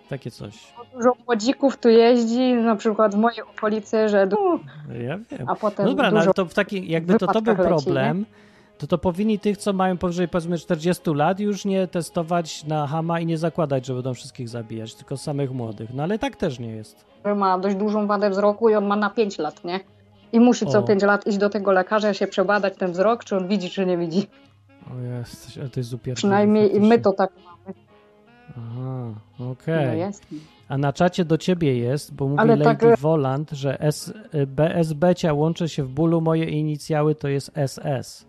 Takie coś. dużo młodzików tu jeździ, na przykład w mojej okolicy, że du- Ja wiem. a potem No dobra, no ale to w takiej, jakby to, to był leci, problem, to to powinni tych, co mają powyżej powiedzmy 40 lat już nie testować na hama i nie zakładać, że będą wszystkich zabijać, tylko samych młodych. No ale tak też nie jest. ma dość dużą wadę wzroku i on ma na 5 lat, nie? I musi co O. 5 lat iść do tego lekarza, się przebadać ten wzrok, czy on widzi, czy nie widzi. O jest, ale to jest upierdliwe Przynajmniej my to tak mamy. Aha, No okej. jest. A na czacie do ciebie jest, bo mówi Ale Lady tak- Volant, że S, BSB cia łączy się w bólu, moje inicjały to jest SS.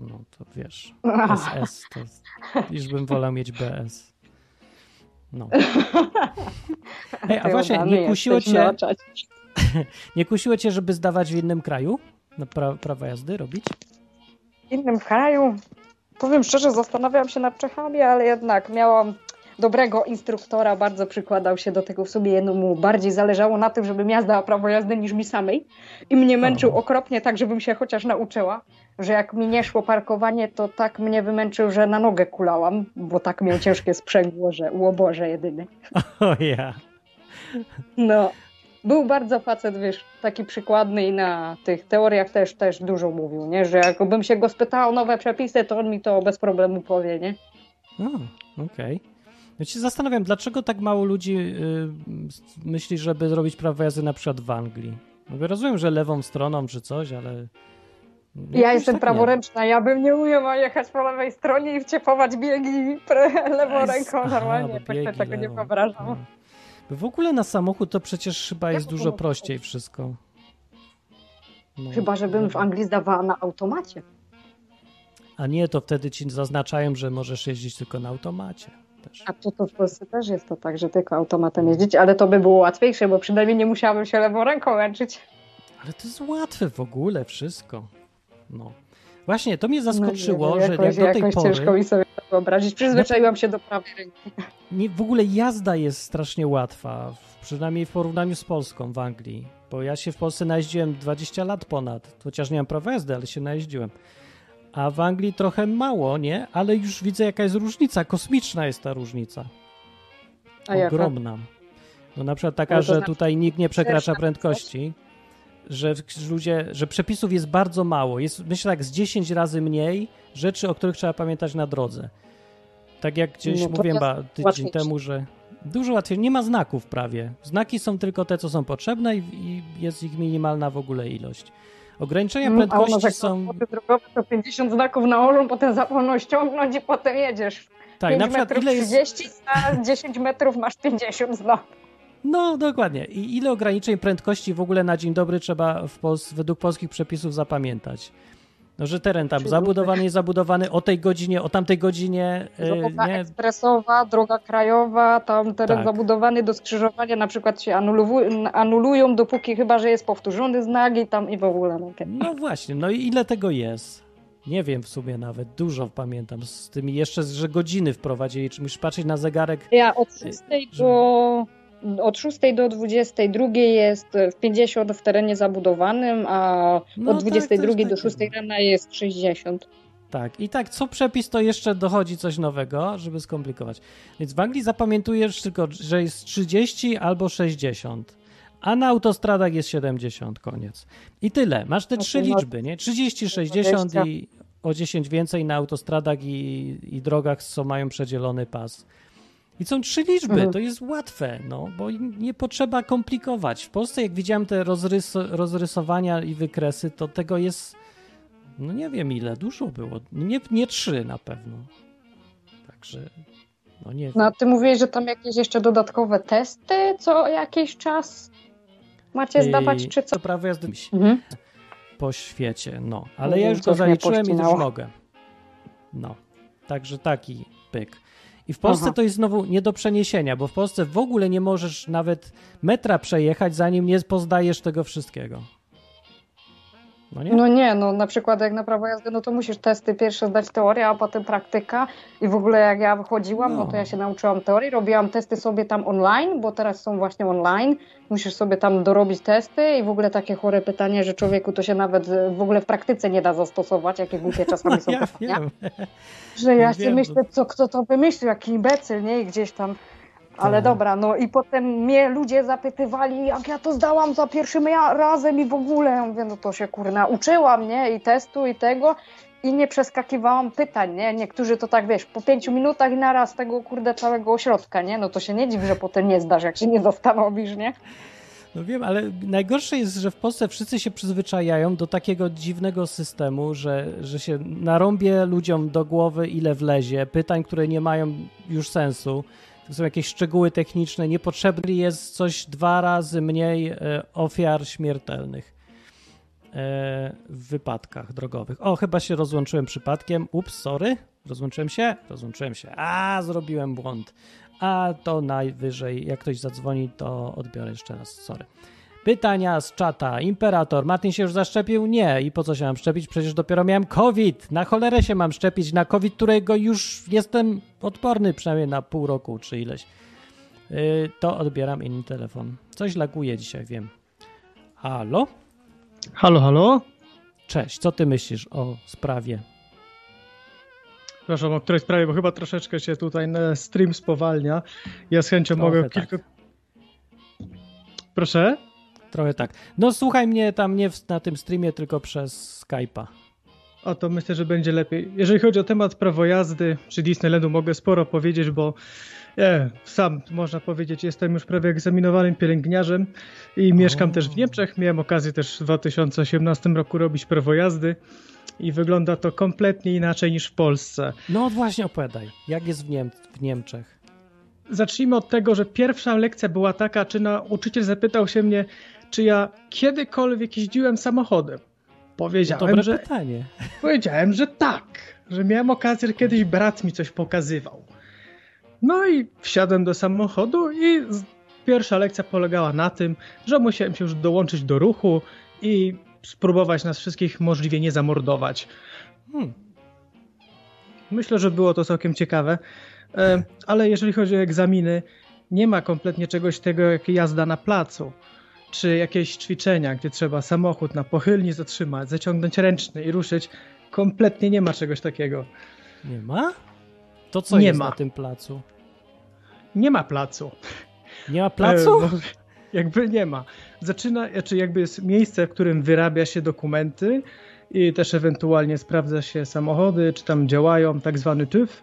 No to wiesz, SS to już bym wolał mieć BS. No. Ej, a właśnie, nie kusiło cię, nie kusiło cię, żeby zdawać w innym kraju? Na pra, prawa jazdy robić? W innym kraju, powiem szczerze, zastanawiam się nad Czechami, ale jednak miałam dobrego instruktora, bardzo przykładał się do tego w sobie, jednemu bardziej zależało na tym, żebym ja zdała prawo jazdy niż mi samej i mnie męczył okropnie tak, żebym się chociaż nauczyła, że jak mi nie szło parkowanie, to tak mnie wymęczył, że na nogę kulałam, bo tak miał ciężkie sprzęgło, że łoborze jedyny. O ja. No, był bardzo facet, wiesz, taki przykładny i na tych teoriach też, też dużo mówił, nie? Że jakbym się go spytał o nowe przepisy, to on mi to bez problemu powie, nie? O, okej. Ja się zastanawiam, dlaczego tak mało ludzi y, myśli, żeby zrobić prawo jazdy na przykład w Anglii. No, rozumiem, że lewą stroną czy coś, ale... Ja jakoś jestem tak praworęczna, ja bym nie umiała jechać po lewej stronie i wciepować biegi lewą nie. ręką Aha, normalnie, bo tak biegi tego nie lewą. wyobrażam. No. W ogóle na samochód to przecież chyba jest dużo prościej wszystko. No, Chyba, żebym w dobra. Anglii zdawała na automacie. A nie, to wtedy ci zaznaczają, że możesz jeździć tylko na automacie. Też. A to, to w Polsce też jest to tak, że tylko automatem jeździć, ale to by było łatwiejsze, bo przynajmniej nie musiałabym się lewą ręką męczyć. Ale to jest łatwe w ogóle wszystko. No. Właśnie, to mnie No zaskoczyło, nie wiem, że jakoś, jak do tej jakoś pory... ciężko mi sobie to wyobrazić. Przyzwyczaiłam się do prawej ręki. Nie, w ogóle jazda jest strasznie łatwa, przynajmniej w porównaniu z Polską w Anglii. Bo ja się w Polsce najeździłem 20 lat ponad, chociaż nie mam prawa jazdy, ale się najeździłem. A w Anglii trochę mało, nie? Ale już widzę jaka jest różnica, kosmiczna jest ta różnica. Ogromna. No na przykład taka, że znaczy, tutaj nikt nie przekracza prędkości, że ludzie, że przepisów jest bardzo mało. Jest myślę tak z 10 razy mniej rzeczy, o których trzeba pamiętać na drodze. Tak jak gdzieś No mówiłem ba, tydzień łatwiejsze. temu, że dużo łatwiej. Nie ma znaków prawie. Znaki są tylko te, co są potrzebne i, i jest ich minimalna w ogóle ilość. Ograniczenia nas prędkości są... drogowe, to 50 znaków nałożą, potem zapomną ściągnąć i potem jedziesz. Tak, 5 na przykład metrów ile jest... 30, a 10 metrów masz 50 znaków. No, dokładnie. I ile ograniczeń prędkości w ogóle na dzień dobry trzeba Pols- według polskich przepisów zapamiętać? No, że teren tam zabudowany, jest zabudowany o tej godzinie, o tamtej godzinie, yy, Droga nie? ekspresowa, droga krajowa, tam teren Tak. zabudowany do skrzyżowania na przykład się anulują, dopóki chyba, że jest powtórzony znak i tam i w ogóle. No. No właśnie, no i ile tego jest? Nie wiem w sumie nawet, dużo pamiętam z tymi jeszcze, że godziny wprowadzili, czy musisz patrzeć na zegarek. Ja od 6 do, od 6 do 22 jest w 50 w terenie zabudowanym, a No od tak, 22 coś do takiego. 6 rana jest 60. Tak, i tak co przepis to jeszcze dochodzi coś nowego, żeby skomplikować. Więc w Anglii zapamiętujesz tylko, że jest 30 albo 60, a na autostradach jest 70, koniec. I tyle, masz te No trzy no- liczby, nie? 30, 60 i o 10 więcej na autostradach i, i drogach, co mają przedzielony pas. I są trzy liczby, Mhm. to jest łatwe, no, bo nie potrzeba komplikować. W Polsce, jak widziałem te rozrys rozrysowania i wykresy, to tego jest, no nie wiem ile, dużo było. Nie, nie trzy na pewno. Także, no nie wiem. No a ty mówiłeś, że tam jakieś jeszcze dodatkowe testy co jakiś czas macie zdawać, I czy co? To prawo jazdy Mhm. po świecie, no. Ale Nie ja już go zaliczyłem i pościnało. mogę. No. Także taki pyk. I w Polsce Aha. to jest znowu nie do przeniesienia, bo w Polsce w ogóle nie możesz nawet metra przejechać, zanim nie pozdajesz tego wszystkiego. No nie? No nie, no na przykład jak na prawo jazdy, no to musisz testy pierwsze zdać teorię, a potem praktyka i w ogóle jak ja wychodziłam, no, No. to ja się nauczyłam teorii, robiłam testy sobie tam online, bo teraz są właśnie online, musisz sobie tam dorobić testy i w ogóle takie chore pytanie, że człowieku to się nawet w ogóle w praktyce nie da zastosować, jakie głupie czasami są ja pytania. Że ja Wiem, sobie myślę, co kto to wymyślił, jaki imbecyl, nie? I gdzieś tam. Ale Tak. dobra, no i potem mnie ludzie zapytywali, jak ja to zdałam za pierwszym razem i w ogóle. Ja mówię, no to się kurna uczyłam, nie? I testu, i tego. I nie przeskakiwałam pytań, nie? Niektórzy to tak, wiesz, po pięciu minutach i naraz tego, kurde, całego ośrodka, nie? No to się nie dziw, że potem nie zdasz, jak się nie zastanowisz, nie? No wiem, ale najgorsze jest, że w Polsce wszyscy się przyzwyczajają do takiego dziwnego systemu, że, że się narąbie ludziom do głowy, ile wlezie, pytań, które nie mają już sensu. To są jakieś szczegóły techniczne. Niepotrzebny jest coś dwa razy mniej e, ofiar śmiertelnych e, w wypadkach drogowych. O, chyba się rozłączyłem przypadkiem. Ups, sorry. Rozłączyłem się? Rozłączyłem się. A, zrobiłem błąd. A to najwyżej, jak ktoś zadzwoni, to odbiorę jeszcze raz. Sorry. Pytania z czata. Imperator, Martin się już zaszczepił? Nie. I po co się mam szczepić? Przecież dopiero miałem COVID. Na cholerę się mam szczepić. Na COVID, którego już jestem odporny przynajmniej na pół roku czy ileś. Yy, to odbieram inny telefon. Coś laguje dzisiaj, wiem. Halo? Halo, halo? Cześć, co ty myślisz o sprawie? Przepraszam, o której sprawie, bo chyba troszeczkę się tutaj stream spowalnia. Ja z chęcią Trochę mogę tak. kilka... Proszę? Trochę tak. No słuchaj mnie tam nie w, na tym streamie, tylko przez Skype'a. O, to myślę, że będzie lepiej. Jeżeli chodzi o temat prawo jazdy czy Disneylandu, mogę sporo powiedzieć, bo ja sam, można powiedzieć, jestem już prawie egzaminowanym pielęgniarzem i mieszkam też w Niemczech. Miałem okazję też w 2018 roku robić prawo jazdy i wygląda to kompletnie inaczej niż w Polsce. No właśnie opowiadaj, jak jest w, Niem w Niemczech? Zacznijmy od tego, że pierwsza lekcja była taka, czy nauczyciel zapytał się mnie, czy ja kiedykolwiek jeździłem samochodem. Powiedziałem, Dobre że pytanie. Powiedziałem, że tak, że miałem okazję, że kiedyś brat mi coś pokazywał. No i wsiadłem do samochodu i pierwsza lekcja polegała na tym, że musiałem się już dołączyć do ruchu i spróbować nas wszystkich możliwie nie zamordować. Hmm. Myślę, że było to całkiem ciekawe, E, ale jeżeli chodzi o egzaminy, nie ma kompletnie czegoś tego jak jazda na placu, czy jakieś ćwiczenia, gdzie trzeba samochód na pochylni zatrzymać, zaciągnąć ręczny i ruszyć. Kompletnie nie ma czegoś takiego. Nie ma? To co Nie jest ma. na tym placu? Nie ma placu. Nie ma placu? E, no, jakby nie ma. Zaczyna, czy jakby jest miejsce, w którym wyrabia się dokumenty i też ewentualnie sprawdza się samochody, czy tam działają, tak zwany TÜV.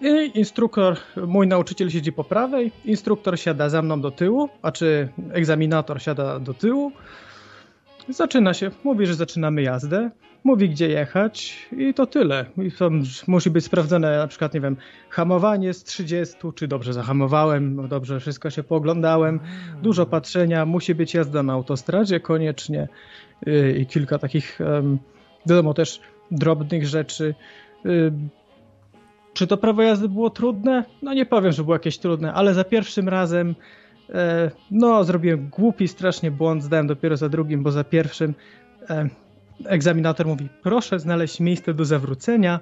I instruktor, mój nauczyciel siedzi po prawej, instruktor siada za mną do tyłu, a czy egzaminator siada do tyłu. zaczyna się, mówi, że zaczynamy jazdę, mówi gdzie jechać i to tyle. I to musi być sprawdzone na przykład, nie wiem, hamowanie z 30, czy dobrze zahamowałem, dobrze wszystko się pooglądałem, dużo patrzenia, musi być jazda na autostradzie koniecznie yy, i kilka takich, wiadomo też, drobnych rzeczy. Czy to prawo jazdy było trudne? No nie powiem, że było jakieś trudne, ale za pierwszym razem e, no zrobiłem głupi strasznie błąd, zdałem dopiero za drugim, bo za pierwszym e, egzaminator mówi proszę znaleźć miejsce do zawrócenia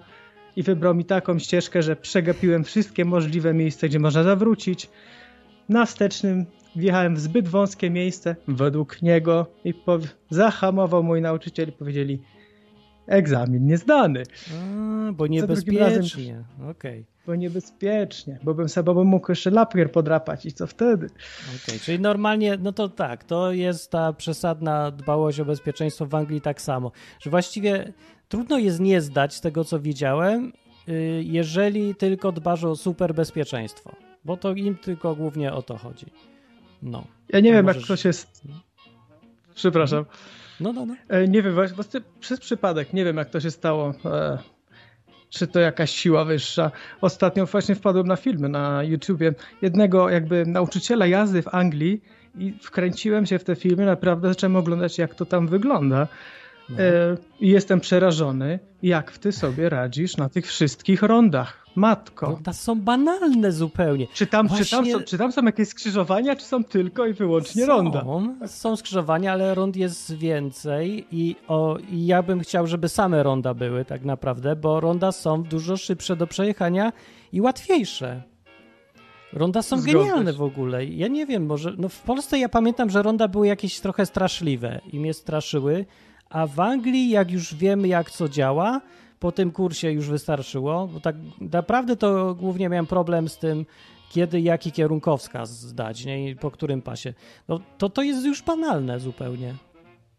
i wybrał mi taką ścieżkę, że przegapiłem wszystkie możliwe miejsca, gdzie można zawrócić. Na wstecznym wjechałem w zbyt wąskie miejsce według niego i zahamował mój nauczyciel i powiedzieli egzamin niezdany. A, bo niebezpiecznie. Okej. Okay. Bo niebezpiecznie, bo bym sobie mógł jeszcze lapier podrapać i co wtedy? Okej, okay, czyli normalnie, no to tak, to jest ta przesadna dbałość o bezpieczeństwo w Anglii tak samo, że właściwie trudno jest nie zdać z tego, co widziałem, y, jeżeli tylko dbasz o super bezpieczeństwo, bo to im tylko głównie o to chodzi. No. Ja nie wiem, możesz... jak ktoś jest... Przepraszam. No, no, no. E, nie wiem, właśnie przez przypadek, nie wiem jak to się stało. E, czy to jakaś siła wyższa. Ostatnio właśnie wpadłem na filmy na YouTubie jednego jakby nauczyciela jazdy w Anglii i wkręciłem się w te filmy, naprawdę zacząłem oglądać jak to tam wygląda. No. E, I jestem przerażony, jak ty sobie radzisz na tych wszystkich rondach. Matko. Ronda są banalne zupełnie. Czy tam, Właśnie... czy, tam są, czy tam są jakieś skrzyżowania, czy są tylko i wyłącznie są, ronda? Są skrzyżowania, ale rond jest więcej i, o, i ja bym chciał, żeby same ronda były tak naprawdę, bo ronda są dużo szybsze do przejechania i łatwiejsze. Ronda są Zgodzę. genialne w ogóle. Ja nie wiem, może. No w Polsce ja pamiętam, że ronda były jakieś trochę straszliwe i mnie straszyły, a w Anglii, jak już wiemy, jak co działa, po tym kursie już wystarczyło, bo tak naprawdę to głównie miałem problem z tym, kiedy jaki kierunkowskaz zdać, nie? I po którym pasie. No to to jest już banalne zupełnie.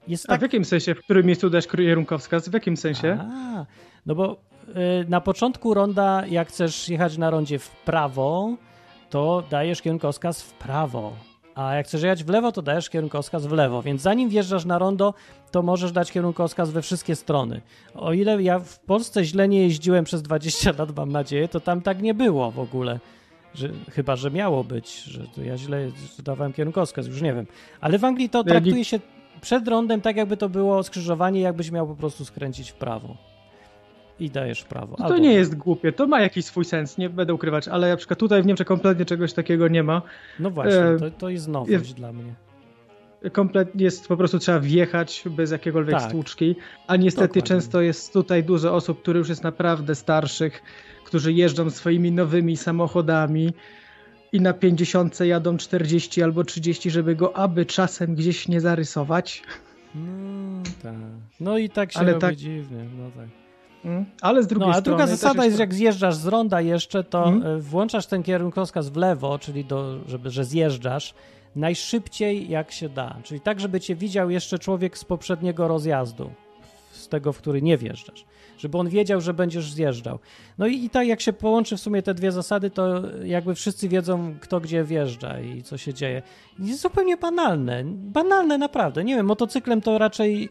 Jest A tak... w jakim sensie? W którym miejscu dać kierunkowskaz? W jakim sensie? A, no bo y, na początku ronda, jak chcesz jechać na rondzie w prawo, to dajesz kierunkowskaz w prawo a jak chcesz jechać w lewo, to dajesz kierunkowskaz w lewo, więc zanim wjeżdżasz na rondo, to możesz dać kierunkowskaz we wszystkie strony. O ile ja w Polsce źle nie jeździłem przez 20 lat, mam nadzieję, to tam tak nie było w ogóle. Że, chyba, że miało być, że to ja źle dawałem kierunkowskaz, już nie wiem. Ale w Anglii to traktuje się przed rondem tak, jakby to było skrzyżowanie, jakbyś miał po prostu skręcić w prawo i dajesz prawo. No to Albo... nie jest głupie, to ma jakiś swój sens, nie będę ukrywać, ale na przykład tutaj w Niemczech kompletnie czegoś takiego nie ma. No właśnie, e... to, to jest nowość jest... dla mnie. Kompletnie jest po prostu trzeba wjechać bez jakiegokolwiek tak. stłuczki, a niestety Dokładnie. często jest tutaj dużo osób, które już jest naprawdę starszych, którzy jeżdżą swoimi nowymi samochodami i na 50 jadą 40 albo 30, żeby go aby czasem gdzieś nie zarysować. No tak. No i tak się Ale robi tak... dziwnie. No tak. Mm. Ale z drugiej no, a strony. druga zasada jest, jak zjeżdżasz z ronda jeszcze, to mm. włączasz ten kierunkowskaz w lewo, czyli do, żeby, że zjeżdżasz najszybciej jak się da. Czyli tak, żeby cię widział jeszcze człowiek z poprzedniego rozjazdu, z tego, w który nie wjeżdżasz. Żeby on wiedział, że będziesz zjeżdżał. No i, i tak jak się połączy w sumie te dwie zasady, to jakby wszyscy wiedzą, kto gdzie wjeżdża i co się dzieje. Jest zupełnie banalne. Banalne naprawdę. Nie wiem, motocyklem to raczej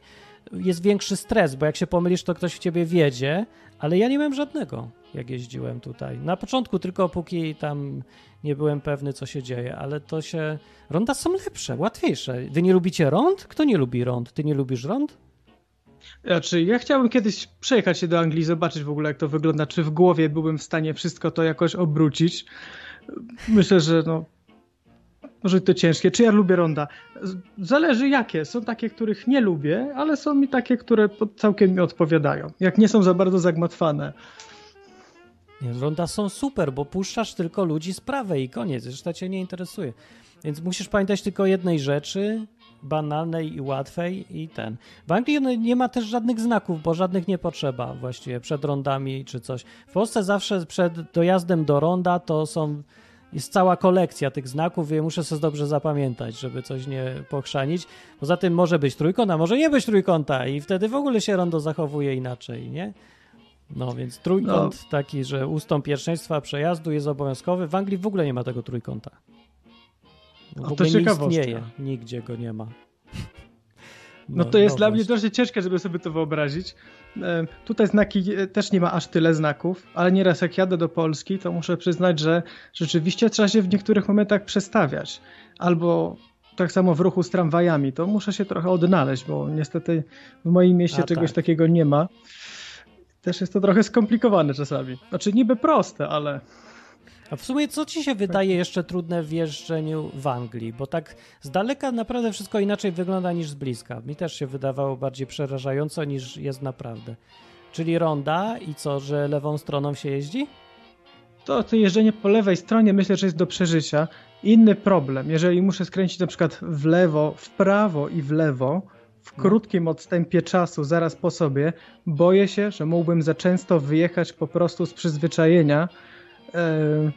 jest większy stres, bo jak się pomylisz, to ktoś w ciebie wiedzie, ale ja nie miałem żadnego, jak jeździłem tutaj. Na początku tylko póki tam nie byłem pewny, co się dzieje, ale to się... Ronda są lepsze, łatwiejsze. Wy nie lubicie rond? Kto nie lubi rond? Ty nie lubisz rond? Znaczy, ja chciałbym kiedyś przejechać się do Anglii, zobaczyć w ogóle, jak to wygląda, czy w głowie byłbym w stanie wszystko to jakoś obrócić. Myślę, że no, może to ciężkie. Czy ja lubię ronda? Zależy jakie. Są takie, których nie lubię, ale są mi takie, które całkiem mi odpowiadają. Jak nie są za bardzo zagmatwane. Ronda są super, bo puszczasz tylko ludzi z prawej i koniec. Reszta cię nie interesuje. Więc musisz pamiętać tylko jednej rzeczy, banalnej i łatwej i ten. W Anglii nie ma też żadnych znaków, bo żadnych nie potrzeba właściwie przed rondami czy coś. W Polsce zawsze przed dojazdem do ronda to są jest cała kolekcja tych znaków i muszę sobie dobrze zapamiętać, żeby coś nie pochrzanić. Poza tym może być trójkąta, może nie być trójkąta i wtedy w ogóle się rondo zachowuje inaczej, nie? No więc trójkąt no. taki, że ustąp pierwszeństwa przejazdu jest obowiązkowy. W Anglii w ogóle nie ma tego trójkąta. W ogóle nie istnieje, nigdzie go nie ma. No to jest dla mnie właśnie. dość ciężkie, żeby sobie to wyobrazić. Tutaj znaki e, też nie ma aż tyle znaków, ale nieraz jak jadę do Polski, to muszę przyznać, że rzeczywiście trzeba się w niektórych momentach przestawiać. Albo tak samo w ruchu z tramwajami, to muszę się trochę odnaleźć, bo niestety w moim mieście A, czegoś tak. takiego nie ma. Też jest to trochę skomplikowane czasami. Znaczy niby proste, ale A w sumie co ci się wydaje jeszcze trudne w jeżdżeniu w Anglii? Bo tak z daleka naprawdę wszystko inaczej wygląda niż z bliska. Mi też się wydawało bardziej przerażająco niż jest naprawdę. Czyli ronda i co, że lewą stroną się jeździ? to, to jeżdżenie po lewej stronie myślę, że jest do przeżycia. Inny problem, jeżeli muszę skręcić na przykład w lewo, w prawo i w lewo, w No. krótkim odstępie czasu, zaraz po sobie, boję się, że mógłbym za często wyjechać po prostu z przyzwyczajenia. E,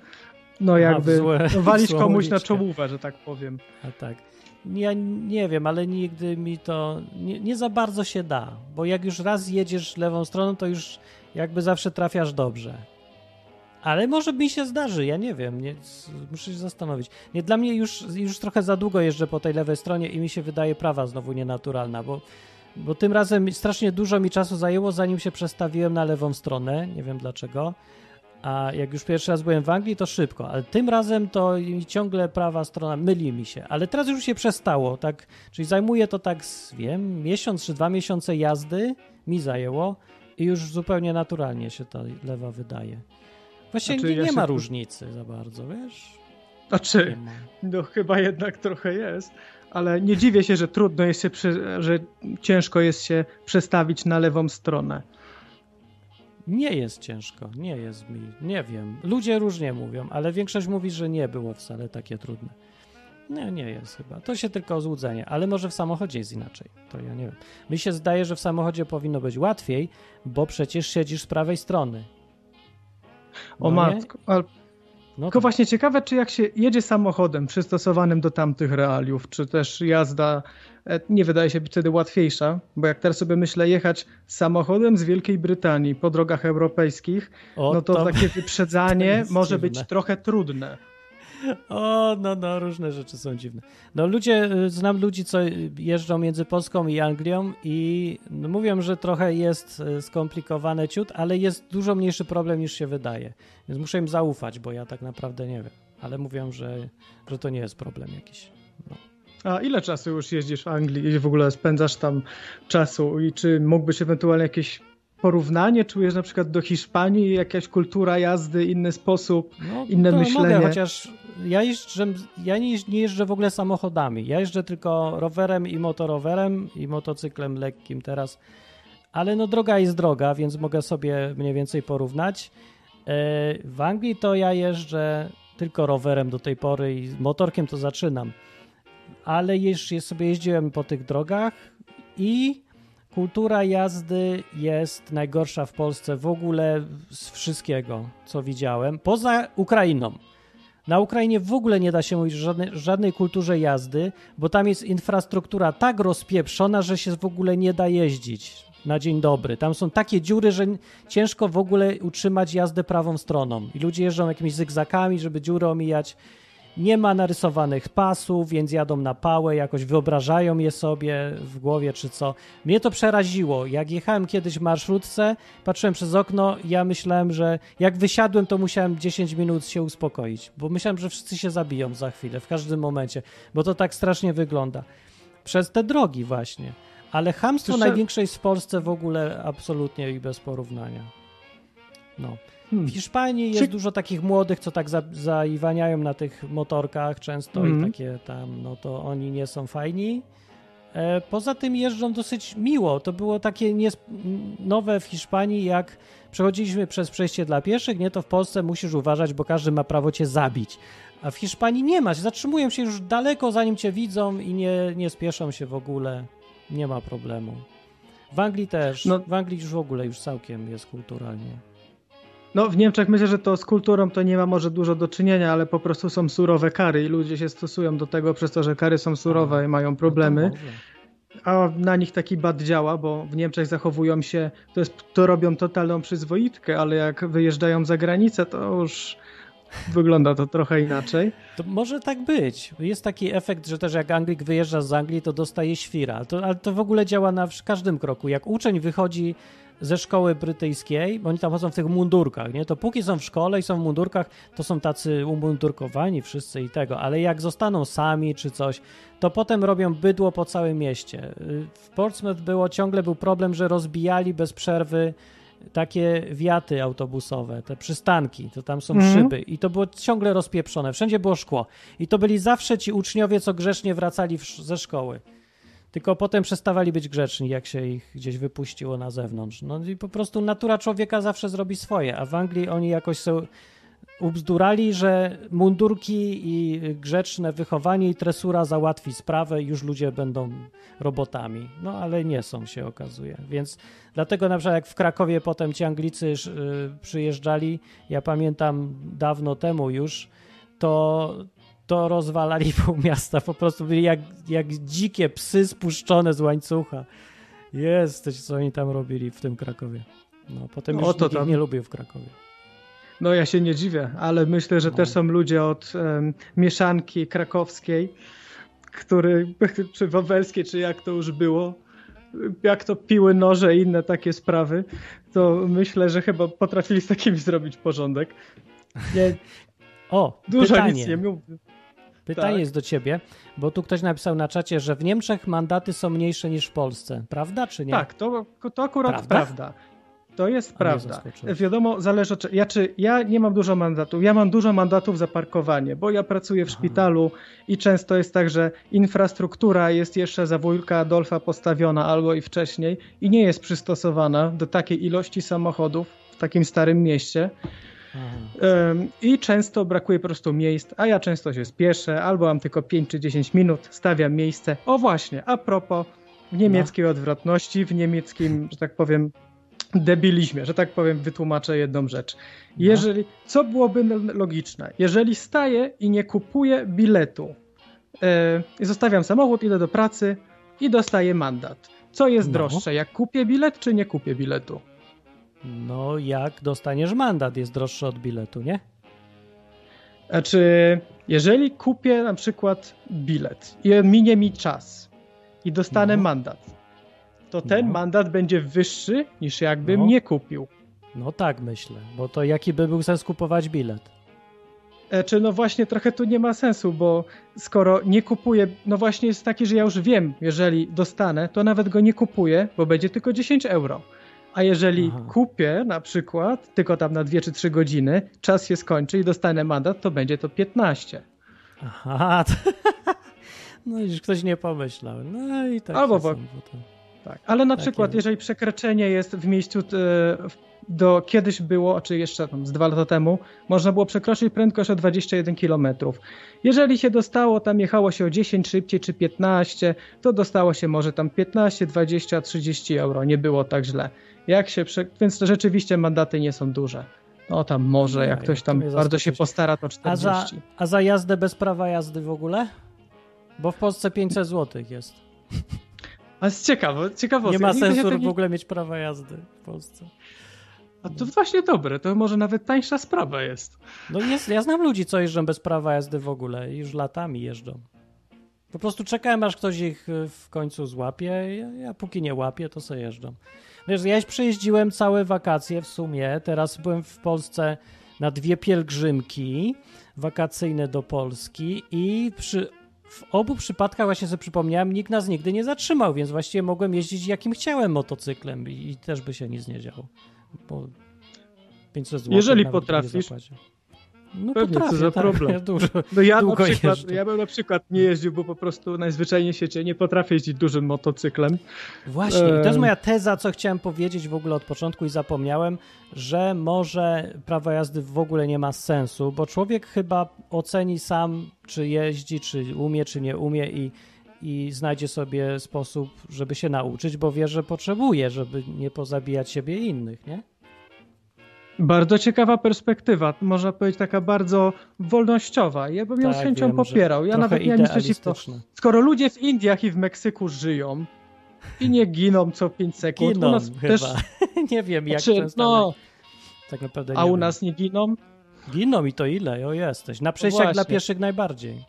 No jakby złe- walić komuś na czołówę, że tak powiem. A tak. Ja nie wiem, ale nigdy mi to nie, nie za bardzo się da, bo jak już raz jedziesz lewą stroną, to już jakby zawsze trafiasz dobrze. Ale może mi się zdarzy, ja nie wiem, nie, muszę się zastanowić. Nie, dla mnie już, już trochę za długo jeżdżę po tej lewej stronie i mi się wydaje prawa znowu nienaturalna, bo, bo tym razem strasznie dużo mi czasu zajęło, zanim się przestawiłem na lewą stronę, nie wiem dlaczego. A jak już pierwszy raz byłem w Anglii, to szybko, ale tym razem to ciągle prawa strona myli mi się. Ale teraz już się przestało, tak? Czyli zajmuje to tak, wiem, miesiąc czy dwa miesiące jazdy mi zajęło i już zupełnie naturalnie się ta lewa wydaje. Właśnie Znaczy, nie, ja nie się ma tu- różnicy za bardzo, wiesz? A Nie czy? ma. No chyba jednak trochę jest, ale nie dziwię się, że trudno jest się, przy, że ciężko jest się przestawić na lewą stronę. Nie jest ciężko, nie jest mi, nie wiem. Ludzie różnie mówią, ale większość mówi, że nie było wcale takie trudne. Nie, nie jest chyba. To się tylko złudzenie, ale może w samochodzie jest inaczej. To ja nie wiem. Mi się zdaje, że w samochodzie powinno być łatwiej, bo przecież siedzisz z prawej strony. O No nie? matko, ale No Tylko to- właśnie ciekawe, czy jak się jedzie samochodem przystosowanym do tamtych realiów, czy też jazda e, nie wydaje się być wtedy łatwiejsza, bo jak teraz sobie myślę jechać samochodem z Wielkiej Brytanii po drogach europejskich, o, no to, takie wyprzedzanie może być trochę trudne. O, no, no, różne rzeczy są dziwne. No ludzie, y, znam ludzi, co jeżdżą między Polską i Anglią i no, mówią, że trochę jest y, skomplikowane ciut, ale jest dużo mniejszy problem niż się wydaje. Więc muszę im zaufać, bo ja tak naprawdę nie wiem. Ale mówią, że, że to nie jest problem jakiś. A ile czasu już jeździsz w Anglii i w ogóle spędzasz tam czasu i czy mógłbyś ewentualnie jakieś porównanie czujesz na przykład do Hiszpanii, jakaś kultura jazdy, inny sposób, No, inne myślenie? Mogę, chociaż ja, jeżdżę, ja nie, nie jeżdżę w ogóle samochodami. Ja jeżdżę tylko rowerem i motorowerem i motocyklem lekkim teraz. Ale no droga jest droga, więc mogę sobie mniej więcej porównać. E, W Anglii to ja jeżdżę tylko rowerem do tej pory i motorkiem to zaczynam. Ale jeszcze sobie jeździłem po tych drogach i kultura jazdy jest najgorsza w Polsce w ogóle z wszystkiego, co widziałem, poza Ukrainą. Na Ukrainie w ogóle nie da się mówić o żadnej, żadnej kulturze jazdy, bo tam jest infrastruktura tak rozpieprzona, że się w ogóle nie da jeździć na dzień dobry. Tam są takie dziury, że ciężko w ogóle utrzymać jazdę prawą stroną. I ludzie jeżdżą jakimiś zygzakami, żeby dziury omijać. Nie ma narysowanych pasów, więc jadą na pałę, jakoś wyobrażają je sobie w głowie czy co. Mnie to przeraziło. Jak jechałem kiedyś w marszrutce, patrzyłem przez okno, ja myślałem, że jak wysiadłem, to musiałem 10 minut się uspokoić, bo myślałem, że wszyscy się zabiją za chwilę, w każdym momencie, bo to tak strasznie wygląda. Przez te drogi właśnie. Ale hamstwo Słyszę- największe jest w Polsce w ogóle absolutnie i bez porównania. No. W Hiszpanii jest Czy- dużo takich młodych, co tak za, zaiwaniają na tych motorkach często i Mhm. takie tam, no to oni nie są fajni. E, poza tym jeżdżą dosyć miło. To było takie nies- nowe w Hiszpanii, jak przechodziliśmy przez przejście dla pieszych, nie to w Polsce musisz uważać, bo każdy ma prawo cię zabić. A w Hiszpanii nie ma. Zatrzymują się już daleko, zanim cię widzą i nie, nie spieszą się w ogóle. Nie ma problemu. W Anglii też. No- W Anglii już w ogóle już całkiem jest kulturalnie. No w Niemczech myślę, że to z kulturą to nie ma może dużo do czynienia, ale po prostu są surowe kary i ludzie się stosują do tego przez to, że kary są surowe i mają problemy. No. A na nich taki bad działa, bo w Niemczech zachowują się, to, jest, to robią totalną przyzwoitkę, ale jak wyjeżdżają za granicę, to już wygląda to trochę inaczej. To może tak być. Jest taki efekt, że też jak Anglik wyjeżdża z Anglii, to dostaje świra. To, ale to w ogóle działa na każdym kroku. Jak uczeń wychodzi ze szkoły brytyjskiej, bo oni tam chodzą w tych mundurkach, nie? To póki są w szkole i są w mundurkach, to są tacy umundurkowani wszyscy i tego, ale jak zostaną sami czy coś, to potem robią bydło po całym mieście. W Portsmouth było, ciągle był problem, że rozbijali bez przerwy takie wiaty autobusowe, te przystanki, to tam są Mhm. szyby i to było ciągle rozpieprzone, wszędzie było szkło i to byli zawsze ci uczniowie, co grzecznie wracali w, ze szkoły. Tylko potem przestawali być grzeczni, jak się ich gdzieś wypuściło na zewnątrz. No i po prostu natura człowieka zawsze zrobi swoje, a w Anglii oni jakoś są ubzdurali, że mundurki i grzeczne wychowanie i tresura załatwi sprawę już ludzie będą robotami. No ale nie są się okazuje. Więc dlatego na przykład jak w Krakowie potem ci Anglicy y, przyjeżdżali, ja pamiętam dawno temu już, to, to rozwalali pół miasta. Po prostu byli jak, jak dzikie psy spuszczone z łańcucha. Jest, coś, co oni tam robili w tym Krakowie. No, potem No, już to tam. nie lubił w Krakowie. No ja się nie dziwię, ale myślę, że No. też są ludzie od em, mieszanki krakowskiej, który, czy wawelskiej, czy jak to już było, jak to piły noże i inne takie sprawy, to myślę, że chyba potrafili z takimi zrobić porządek. Nie, O, dużo pytanie. nic nie mówię. Pytanie Tak. jest do ciebie, bo tu ktoś napisał na czacie, że w Niemczech mandaty są mniejsze niż w Polsce. Prawda czy nie? Tak, to, to akurat Prawda? prawda. To jest prawda. Wiadomo, zależy od. Ja, czy, ja nie mam dużo mandatów. Ja mam dużo mandatów za parkowanie, bo ja pracuję w Aha. szpitalu i często jest tak, że infrastruktura jest jeszcze za wujka Adolfa postawiona albo i wcześniej i nie jest przystosowana do takiej ilości samochodów w takim starym mieście. Ym, I często brakuje po prostu miejsc, a ja często się spieszę, albo mam tylko 5 czy 10 minut, stawiam miejsce. O właśnie, a propos w niemieckiej odwrotności, w niemieckim, że tak powiem, debilizmie, że tak powiem, wytłumaczę jedną rzecz. Jeżeli, co byłoby logiczne? Jeżeli staję i nie kupuję biletu, yy, zostawiam samochód, idę do pracy i dostaję mandat. Co jest No. droższe, jak kupię bilet, czy nie kupię biletu? No jak dostaniesz mandat, jest droższy od biletu, nie? Znaczy, jeżeli kupię na przykład bilet i minie mi czas i dostanę No. mandat, to ten No. mandat będzie wyższy niż jakbym No. nie kupił. No tak myślę, bo to jaki by był sens kupować bilet? Znaczy, no właśnie trochę tu nie ma sensu, bo skoro nie kupuję, no właśnie jest taki, że ja już wiem, jeżeli dostanę, to nawet go nie kupuję, bo będzie tylko 10 euro. A jeżeli Aha. kupię na przykład tylko tam na 2 czy 3 godziny, czas się skończy i dostanę mandat, to będzie to 15. Aha, to... no już ktoś nie pomyślał. No i tak Albo potem. Tak, ale na Takie- przykład, jeżeli przekroczenie jest w miejscu, e, do kiedyś było, czy jeszcze tam z dwa lata temu, można było przekroczyć prędkość o 21 km. Jeżeli się dostało, tam jechało się o 10 szybciej czy 15, to dostało się może tam 15, 20, 30 euro. Nie było tak źle. Jak się prze... Więc rzeczywiście mandaty nie są duże. No tam może, jak ktoś to tam bardzo się postara, to A za, 40. a za jazdę bez prawa jazdy w ogóle? Bo w Polsce 500 zł jest. A z ciekawo, ciekawo. Nie ma sensu w ogóle mieć prawa jazdy w Polsce. A to właśnie dobre, to może nawet tańsza sprawa jest. No jest, ja znam ludzi, co jeżdżą bez prawa jazdy w ogóle i już latami jeżdżą. Po prostu czekałem, aż ktoś ich w końcu złapie. Ja, ja póki nie łapię, to sobie jeżdżą. Wiesz, ja przyjeździłem całe wakacje w sumie. Teraz byłem w Polsce na dwie pielgrzymki wakacyjne do Polski i przy, w obu przypadkach właśnie sobie przypomniałem, nikt nas nigdy nie zatrzymał, więc właściwie mogłem jeździć jakim chciałem motocyklem i, i też by się nic nie działo. Bo 500 zł Jeżeli potrafisz. No Pewnie, co potrafię, za tak, problem. Ja dużo, No ja na przykład, jeżdżę. ja bym na przykład nie jeździł, bo po prostu najzwyczajniej w świecie nie potrafię jeździć dużym motocyklem. Właśnie, i to jest moja teza, co chciałem powiedzieć w ogóle od początku i zapomniałem, że może prawo jazdy w ogóle nie ma sensu, bo człowiek chyba oceni sam, czy jeździ, czy umie, czy nie umie i, i znajdzie sobie sposób, żeby się nauczyć, bo wie, że potrzebuje, żeby nie pozabijać siebie i innych, nie? Bardzo ciekawa perspektywa, można powiedzieć taka bardzo wolnościowa. Ja bym ją z Tak, chęcią wiem, popierał. Ja nawet nie mam nic przeciwko. Skoro ludzie w Indiach i w Meksyku żyją i nie giną co 5 sekund, Giną u nas chyba. też, nie wiem, jak Znaczy, często, no, tak naprawdę a u wiem. nas nie giną, Giną i to ile? O jesteś. Na przejściach dla właśnie. pieszych najbardziej.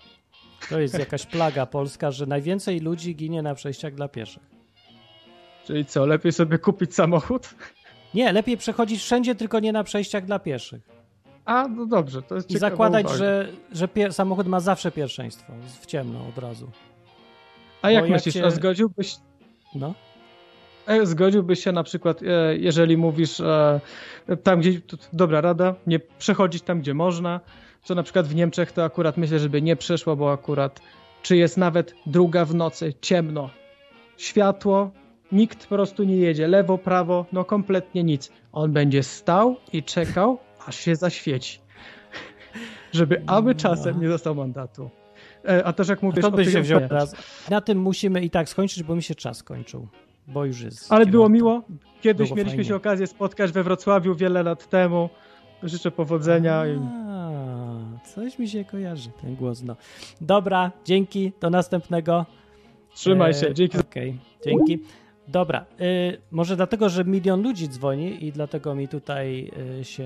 To jest jakaś plaga polska, że najwięcej ludzi ginie na przejściach dla pieszych. Czyli co, lepiej sobie kupić samochód? Nie, lepiej przechodzić wszędzie, tylko nie na przejściach dla pieszych. A, no dobrze, to jest I zakładać, uwaga. że, że samochód ma zawsze pierwszeństwo. W ciemno od razu. A jak jak myślisz, cię- a zgodziłbyś, No. e, zgodziłbyś się na przykład, e, jeżeli mówisz e, tam gdzie, dobra rada, nie przechodzić tam gdzie można, co na przykład w Niemczech to akurat myślę, żeby nie przeszło, bo akurat czy jest nawet druga w nocy, ciemno, światło, nikt po prostu nie jedzie, lewo, prawo, no kompletnie nic. On będzie stał i czekał, aż się zaświeci. Żeby aby czasem nie dostał mandatu. E, A też jak mówisz To o by się wziął automatach. raz. Na tym musimy i tak skończyć, bo mi się czas kończył. Bo już jest. Ale było miło. Kiedyś Było mieliśmy fajnie. się okazję spotkać we Wrocławiu wiele lat temu. Życzę powodzenia. I... A, coś mi się kojarzy, ten głos. No. Dobra, dzięki, do następnego. Trzymaj E, się. Dzięki za Okej, dzięki. Dobra, y, może dlatego, że milion ludzi dzwoni i dlatego mi tutaj y, się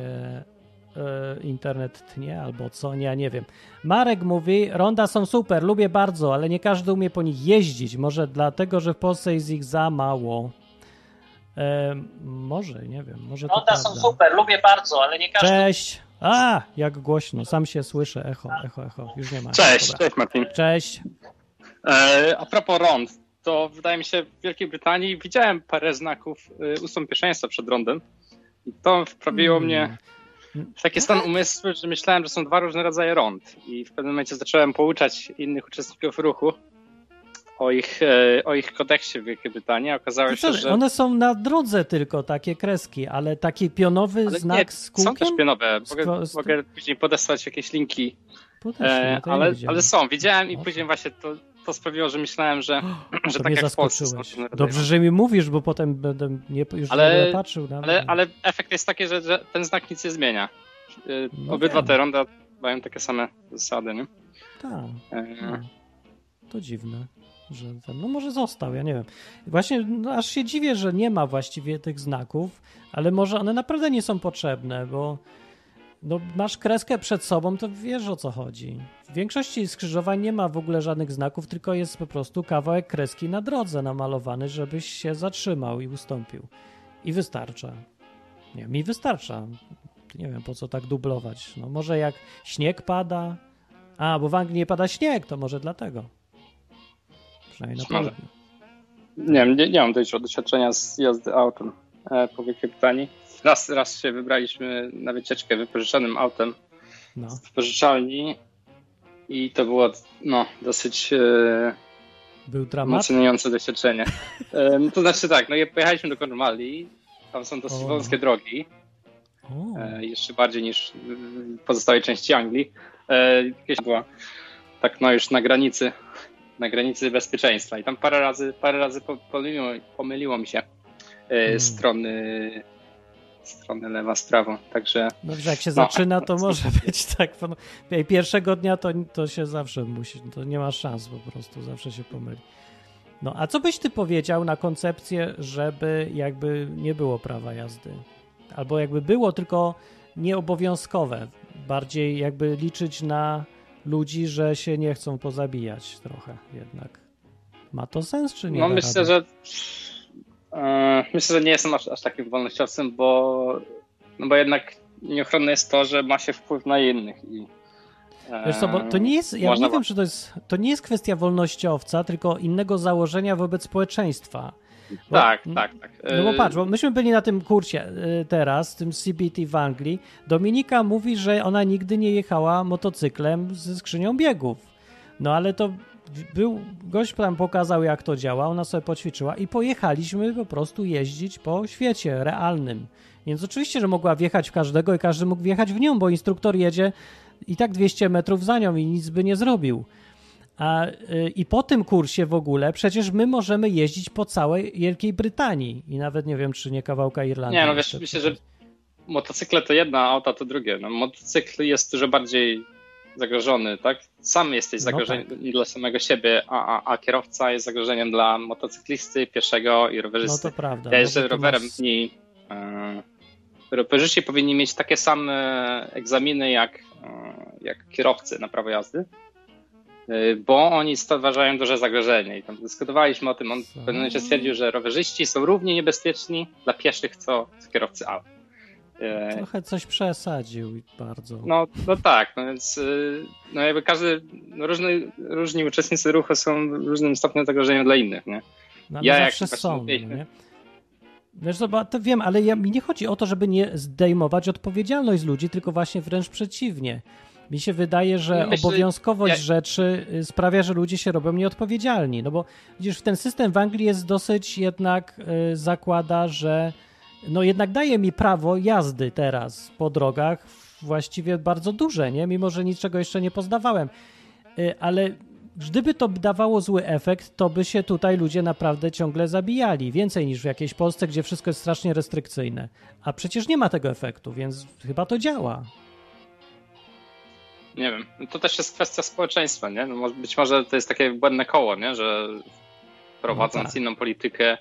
y, internet tnie, albo co, nie, ja nie wiem. Marek mówi, ronda są super, lubię bardzo, ale nie każdy umie po nich jeździć. Może dlatego, że w Polsce jest ich za mało. E, może, nie wiem, może to Ronda są super, lubię bardzo, ale nie każdy. Cześć! A, jak głośno, sam się słyszę, echo, echo, echo, już nie ma. Cześć, Dobra. cześć Martin. Cześć. E, a propos rond, to wydaje mi się w Wielkiej Brytanii widziałem parę znaków y, ustąp pierwszeństwa przed rondem i to wprawiło Hmm. mnie w taki stan umysłu, że myślałem, że są dwa różne rodzaje rond i w pewnym momencie zacząłem pouczać innych uczestników ruchu o ich, e, o ich kodeksie w Wielkiej Brytanii. Okazało To się, że One są na drodze tylko, takie kreski, ale taki pionowy ale znak nie, z są kółkiem? też pionowe. Mogę, z- mogę później podesłać jakieś linki, e, no ale, ale są. Widziałem i później właśnie to, to sprawiło, że myślałem, że, że To tak mnie jak w Polsce zaskoczyłeś. rodzaje Dobrze, że mi mówisz, bo potem będę nie, już Ale- nie będę patrzył na Ale, ale efekt jest taki, że, że ten znak nic nie zmienia. Y, No Obydwa wiem. te ronda mają takie same zasady, nie? Tak. E, No, to dziwne, że ten, no może został, ja nie wiem. Właśnie no, aż się dziwię, że nie ma właściwie tych znaków, ale może one naprawdę nie są potrzebne, bo no, masz kreskę przed sobą, to wiesz o co chodzi. W większości skrzyżowań nie ma w ogóle żadnych znaków, tylko jest po prostu kawałek kreski na drodze namalowany, żebyś się zatrzymał i ustąpił. I wystarcza. Nie, mi wystarcza. Nie wiem po co tak dublować. No może jak śnieg pada. A, bo w Anglii nie pada śnieg, to może dlatego. Przynajmniej na południu. nie nie, nie mam doświadczenia z jazdy autem e, po Wielkiej Brytanii. Raz, raz się wybraliśmy na wycieczkę wypożyczonym autem No. w wypożyczalni i to było no, dosyć e, Był dramat. emocjonujące doświadczenie. E, no to znaczy tak, no pojechaliśmy do Cornwalli, tam są dosyć O. wąskie drogi, e, jeszcze bardziej niż w pozostałej części Anglii. E, była tak no już na granicy, na granicy bezpieczeństwa i tam parę razy, parę razy po- pomyliło, pomyliło mi się e, Mm. strony strony lewa z prawą, także Dobrze, jak się no. zaczyna, to może być tak. No, Pierwszego dnia to, to się zawsze musi, to nie ma szans po prostu, zawsze się pomyli. No, a co byś ty powiedział na koncepcję, żeby jakby nie było prawa jazdy? Albo jakby było, tylko nieobowiązkowe. Bardziej jakby liczyć na ludzi, że się nie chcą pozabijać trochę jednak. Ma to sens, czy nie? no myślę, rady? że myślę, że nie jestem aż, aż takim wolnościowcem, bo no bo jednak nieochronna jest to, że ma się wpływ na innych i e, Wiesz co, bo to nie jest, ja można nie wiem, czy to jest, to nie jest kwestia wolnościowca, tylko innego założenia wobec społeczeństwa. Bo- Tak, tak, tak. No bo E, patrz, bo myśmy byli na tym kurcie y, teraz, tym CBT w Anglii. Dominika mówi, że ona nigdy nie jechała motocyklem ze skrzynią biegów. No ale to był, gość tam pokazał jak to działa, ona sobie poćwiczyła i pojechaliśmy po prostu jeździć po świecie realnym. Więc oczywiście, że mogła wjechać w każdego i każdy mógł wjechać w nią, bo instruktor jedzie i tak 200 metrów za nią i nic by nie zrobił. A, y, I po tym kursie w ogóle przecież my możemy jeździć po całej Wielkiej Brytanii i nawet nie wiem, czy nie kawałka Irlandii. Nie, no wiesz, myślę, że motocykle to jedna, a auta to drugie. No, motocykl jest dużo bardziej zagrożony, tak? Sam jesteś No zagrożeniem dla samego siebie, a, a, a kierowca jest zagrożeniem dla motocyklisty, pieszego i No rowerzysty. to prawda. ja no jeżdżę tu rowerem masz- i e, rowerzyści powinni mieć takie same egzaminy jak, e, jak kierowcy na prawo jazdy, e, bo oni stwarzają duże zagrożenie. I tam dyskutowaliśmy o tym. On w pewnym momencie stwierdził, że rowerzyści są równie niebezpieczni dla pieszych, co, co kierowcy aut. E, Trochę coś przesadził i bardzo. No, no tak, no więc y, no jakby każdy, no różny, różni uczestnicy ruchu są w różnym stopniu zagrożenia dla innych, nie? No, Ja jak zawsze są, no nie? Wiesz, bo to wiem, ale ja, mi nie chodzi o to, żeby nie zdejmować odpowiedzialność z ludzi, tylko właśnie wręcz przeciwnie. Mi się wydaje, że Myślę, obowiązkowość ja- rzeczy y, sprawia, że ludzie się robią nieodpowiedzialni. No bo widzisz, ten system w Anglii jest dosyć jednak y, zakłada, że no jednak daje mi prawo jazdy teraz po drogach właściwie bardzo duże, nie? Mimo, że niczego jeszcze nie poznawałem. Y, Ale gdyby to dawało zły efekt, to by się tutaj ludzie naprawdę ciągle zabijali. Więcej niż w jakiejś Polsce, gdzie wszystko jest strasznie restrykcyjne. A przecież nie ma tego efektu, więc chyba to działa. Nie wiem, to też jest kwestia społeczeństwa, nie? No, być może to jest takie błędne koło, nie? Że prowadząc No tak. inną politykę,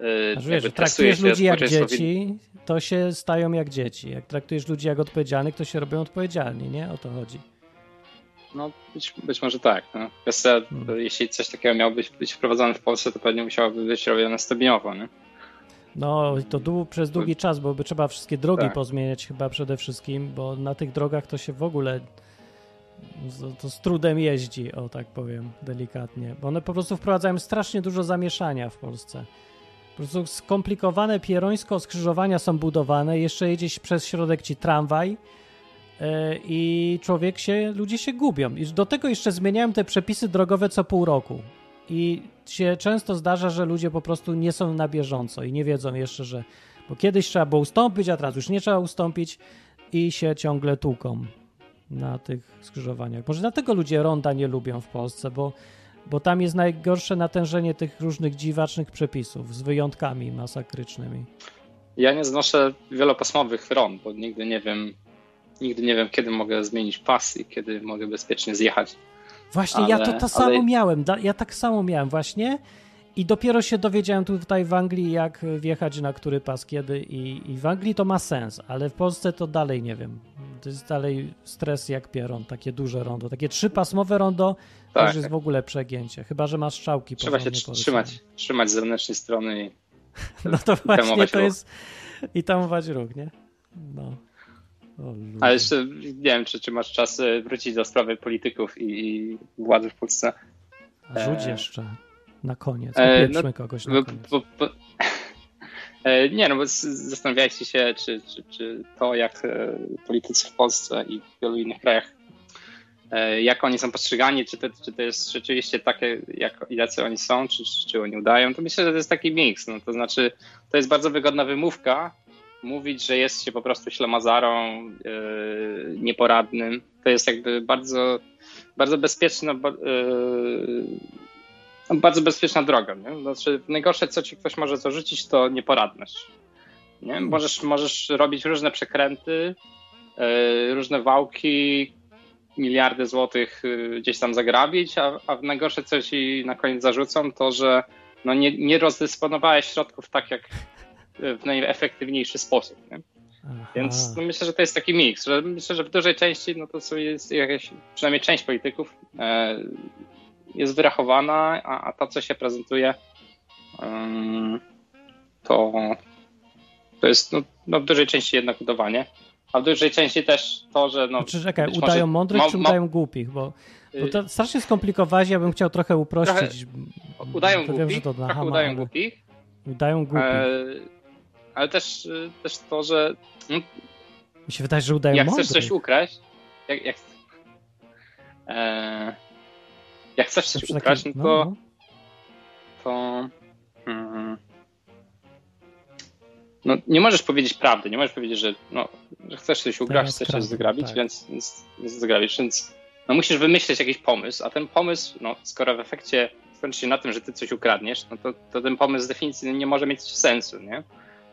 yy, Aż wiesz, traktujesz ludzi jak dzieci, to się stają jak dzieci. Jak traktujesz ludzi jak odpowiedzialnych, to się robią odpowiedzialni, nie? O to chodzi. No, być, być może tak. No. Kwestia, Hmm. jeśli coś takiego miałoby być, być wprowadzone w Polsce, to pewnie musiałoby być robione stopniowo, nie? No, i to dłu- przez długi czas, bo by trzeba wszystkie drogi Tak. pozmieniać chyba przede wszystkim, bo na tych drogach to się w ogóle to, to z trudem jeździ, o tak powiem, delikatnie. Bo one po prostu wprowadzają strasznie dużo zamieszania w Polsce. Po prostu skomplikowane pierońsko skrzyżowania są budowane, jeszcze jedzie przez środek ci tramwaj yy, i człowiek się, ludzie się gubią. I do tego jeszcze zmieniają te przepisy drogowe co pół roku. I się często zdarza, że ludzie po prostu nie są na bieżąco i nie wiedzą jeszcze, że. Bo kiedyś trzeba było ustąpić, a teraz już nie trzeba ustąpić i się ciągle tłuką na tych skrzyżowaniach. Może dlatego ludzie ronda nie lubią w Polsce, bo, bo tam jest najgorsze natężenie tych różnych dziwacznych przepisów z wyjątkami masakrycznymi. Ja nie znoszę wielopasmowych rond, bo nigdy nie wiem, nigdy nie wiem, kiedy mogę zmienić pas i kiedy mogę bezpiecznie zjechać. Właśnie, ja to, Ale- to samo ale- miałem. Da- Ja tak samo miałem właśnie. I dopiero się dowiedziałem tutaj w Anglii, jak wjechać na który pas kiedy. I, I w Anglii to ma sens, ale w Polsce to dalej nie wiem. To jest dalej stres jak pieron, takie duże rondo. Takie trzypasmowe rondo to Tak, już jest tak. w ogóle przegięcie. Chyba, że masz strzałki Trzeba się trzymać, trzymać z zewnętrznej strony i No to właśnie tamować to ruch. jest. I tamować ruch, nie? No. O. Ale jeszcze nie wiem, czy, czy masz czas e, wrócić do sprawy polityków i, i władzy w Polsce. A Rzuć e, jeszcze na koniec. e, Upieprzmy no, kogoś Bo, na koniec. bo, bo, e, nie, no bo zastanawialiście się, czy, czy, czy to, jak e, politycy w Polsce i w wielu innych krajach, jak oni są postrzegani, czy to, czy to jest rzeczywiście takie, jak, jacy oni są, czy, czy, oni udają, to myślę, że to jest taki miks. No, to znaczy, to jest bardzo wygodna wymówka, mówić, że jest się po prostu ślamazarą, e, nieporadnym. To jest jakby bardzo, bardzo bezpieczna, no, bardzo bezpieczna droga. Nie? Znaczy, najgorsze, co ci ktoś może zarzucić, to nieporadność. Nie? Możesz, możesz robić różne przekręty, e, różne wałki, miliardy złotych e, gdzieś tam zagrabić, a, a najgorsze, co ci na koniec zarzucą, to że no nie, nie rozdysponowałeś środków tak, jak e, w najefektywniejszy sposób. Nie? Aha. Więc no myślę, że to jest taki miks, że myślę, że w dużej części no to są jest jakaś, przynajmniej część polityków e, jest wyrachowana, a, a ta, co się prezentuje, to, to jest no, no w dużej części jednak udawanie, a w dużej części też to, że no... Czy czekaj, być udają może mądrych, ma- czy udają głupich? Bo, bo y, to strasznie skomplikować, ja bym chciał trochę uprościć. udają to wiem, że głupich, to trochę hama, udają ale głupich, Udają głupich. e, ale też, y, też to, że no, Mi się wydaje, że udają jak mądrych. chcesz coś ukraść, jak, jak, e, jak chcesz coś Zawsze ukraść, taki- no to, no, to mm, no, nie możesz powiedzieć prawdy, nie możesz powiedzieć, że, no, że chcesz coś ugrać, Teraz chcesz coś zagrabić, tak. więc, więc, więc zagrabisz, więc no, musisz wymyśleć jakiś pomysł, a ten pomysł, no, skoro w efekcie skończy się na tym, że ty coś ukradniesz, no to, to ten pomysł z definicji nie może mieć sensu, nie?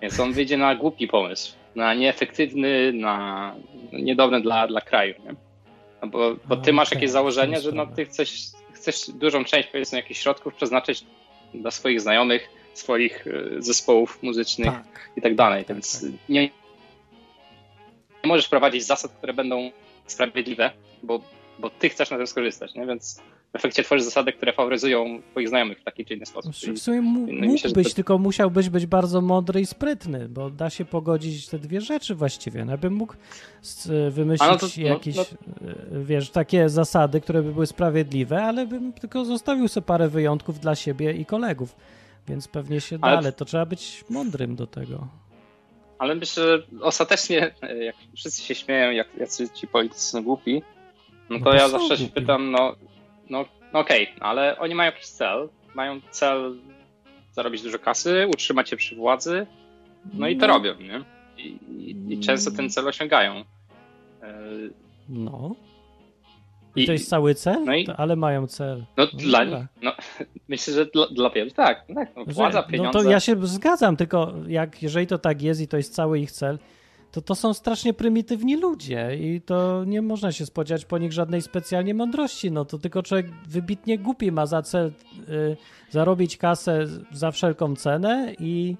Więc on wyjdzie na głupi pomysł, na nieefektywny, na niedobry dla, dla kraju, nie? No bo, bo ty masz jakieś w założenie, że no, ty chcesz, chcesz dużą część powiedzmy jakichś środków przeznaczyć dla swoich znajomych, swoich y, zespołów muzycznych tak. i tak dalej, tak, więc tak. nie nie możesz prowadzić zasad, które będą sprawiedliwe, bo, bo ty chcesz na tym skorzystać, nie? więc w efekcie tworzysz zasady, które faworyzują twoich znajomych w taki czy inny sposób. W sumie no mógłbyś, to- tylko musiałbyś być bardzo mądry i sprytny, bo da się pogodzić te dwie rzeczy właściwie. No, ja bym mógł wymyślić no to- no- jakieś, no- e, wiesz, takie zasady, które by były sprawiedliwe, ale bym tylko zostawił sobie parę wyjątków dla siebie i kolegów. Więc pewnie się da, Ale- ale to trzeba być mądrym do tego. Ale myślę, że ostatecznie, e, jak wszyscy się śmieją, jak jacy ci politycy są głupi, no No to bo ja zawsze się głupi. pytam, no, no, no okej, ale oni mają jakiś cel, mają cel zarobić dużo kasy, utrzymać się przy władzy, no i to No. robią, nie? I, i, i często ten cel osiągają. E, No. I I- to jest cały cel? no i- To, ale mają cel. No, No dla, dobra. no, myślę, że dla, dla wielu tak, tak no, władza, Że- pieniądze. No to ja się zgadzam, tylko jak, jeżeli to tak jest i to jest cały ich cel, to to są strasznie prymitywni ludzie i to nie można się spodziewać po nich żadnej specjalnie mądrości. No to tylko człowiek wybitnie głupi ma za cel y, zarobić kasę za wszelką cenę i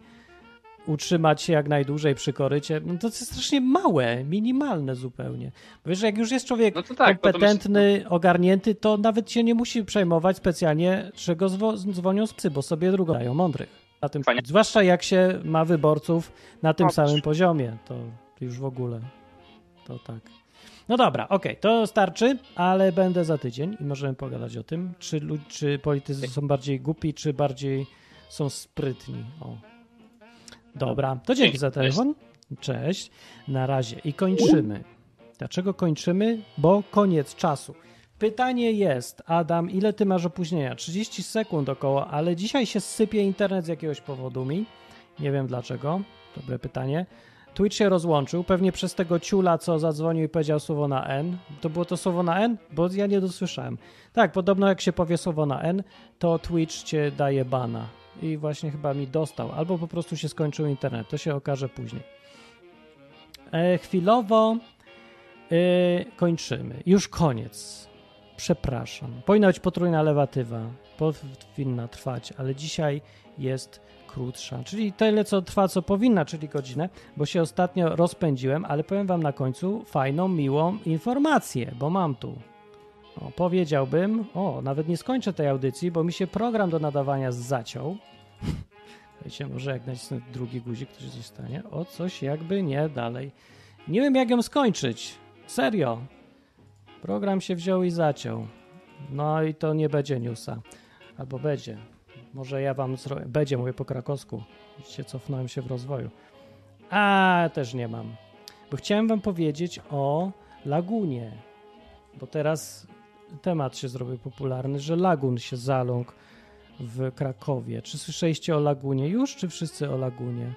utrzymać się jak najdłużej przy korycie. No to jest strasznie małe, minimalne zupełnie. Bo wiesz, jak już jest człowiek No tak, kompetentny, ogarnięty, to nawet się nie musi przejmować specjalnie, czego zwo- dzwonią z psy, bo sobie drugą dają mądrych. Na tym, Fajnie. zwłaszcza jak się ma wyborców na tym No, samym poziomie, to już w ogóle. To tak. No dobra, okej, to starczy, ale będę za tydzień i możemy pogadać o tym, czy, czy politycy są bardziej głupi, czy bardziej są sprytni. O. Dobra, to dzięki za telefon. Cześć. Na razie. I kończymy. Dlaczego kończymy? Bo koniec czasu. Pytanie jest, Adam, ile ty masz opóźnienia? 30 sekund około, ale dzisiaj się sypie internet z jakiegoś powodu mi. Nie wiem dlaczego. Dobre pytanie. Twitch się rozłączył, pewnie przez tego ciula, co zadzwonił i powiedział słowo na N. To było to słowo na N? Bo ja nie dosłyszałem. Tak, podobno jak się powie słowo na N, to Twitch cię daje bana. I właśnie chyba mi dostał, albo po prostu się skończył internet. To się okaże później. E, chwilowo e, kończymy. Już koniec. Przepraszam. Powinna być potrójna lewatywa. Powinna trwać, ale dzisiaj jest krótsza. Czyli tyle, co trwa, co powinna, czyli godzinę, bo się ostatnio rozpędziłem, ale powiem wam na końcu fajną, miłą informację, bo mam tu. O, powiedziałbym, o, nawet nie skończę tej audycji, bo mi się program do nadawania zaciął. Wiecie, może jak nacisnę drugi guzik, to się stanie. O, coś jakby nie dalej. Nie wiem, jak ją skończyć. Serio. Program się wziął i zaciął. No i to nie będzie newsa. Albo będzie. Może ja wam. Będzie, mówię po krakowsku. Widzicie, cofnąłem się w rozwoju. A też nie mam. Bo chciałem wam powiedzieć o lagunie. Bo teraz temat się zrobił popularny, że lagun się zaląkł w Krakowie. Czy słyszeliście o lagunie już, czy wszyscy o lagunie?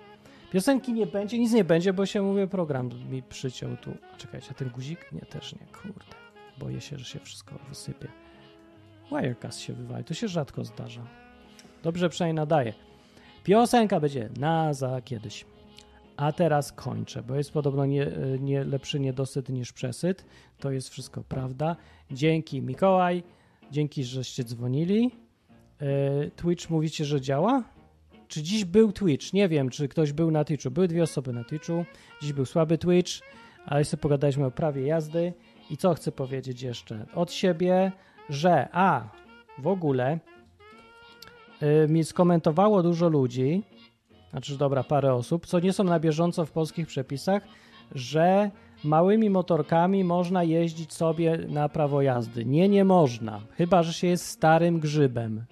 Piosenki nie będzie, nic nie będzie, bo się mówię, program mi przyciął tu. Czekajcie, ten guzik? Nie, też nie, kurde. Boję się, że się wszystko wysypie. Wirecast się wywali, to się rzadko zdarza. Dobrze przynajmniej nadaje. Piosenka będzie na za kiedyś. A teraz kończę, bo jest podobno nie, nie lepszy niedosyt niż przesyt. To jest wszystko prawda. Dzięki Mikołaj, dzięki, żeście dzwonili. E, Twitch mówicie, że działa? Czy dziś był Twitch? Nie wiem, czy ktoś był na Twitchu. Były dwie osoby na Twitchu. Dziś był słaby Twitch, ale sobie pogadaliśmy o prawie jazdy. I co chcę powiedzieć jeszcze? Od siebie, że a, w ogóle y, mi skomentowało dużo ludzi, znaczy dobra, parę osób, co nie są na bieżąco w polskich przepisach, że małymi motorkami można jeździć sobie na prawo jazdy. Nie, nie można, chyba że się jest starym grzybem.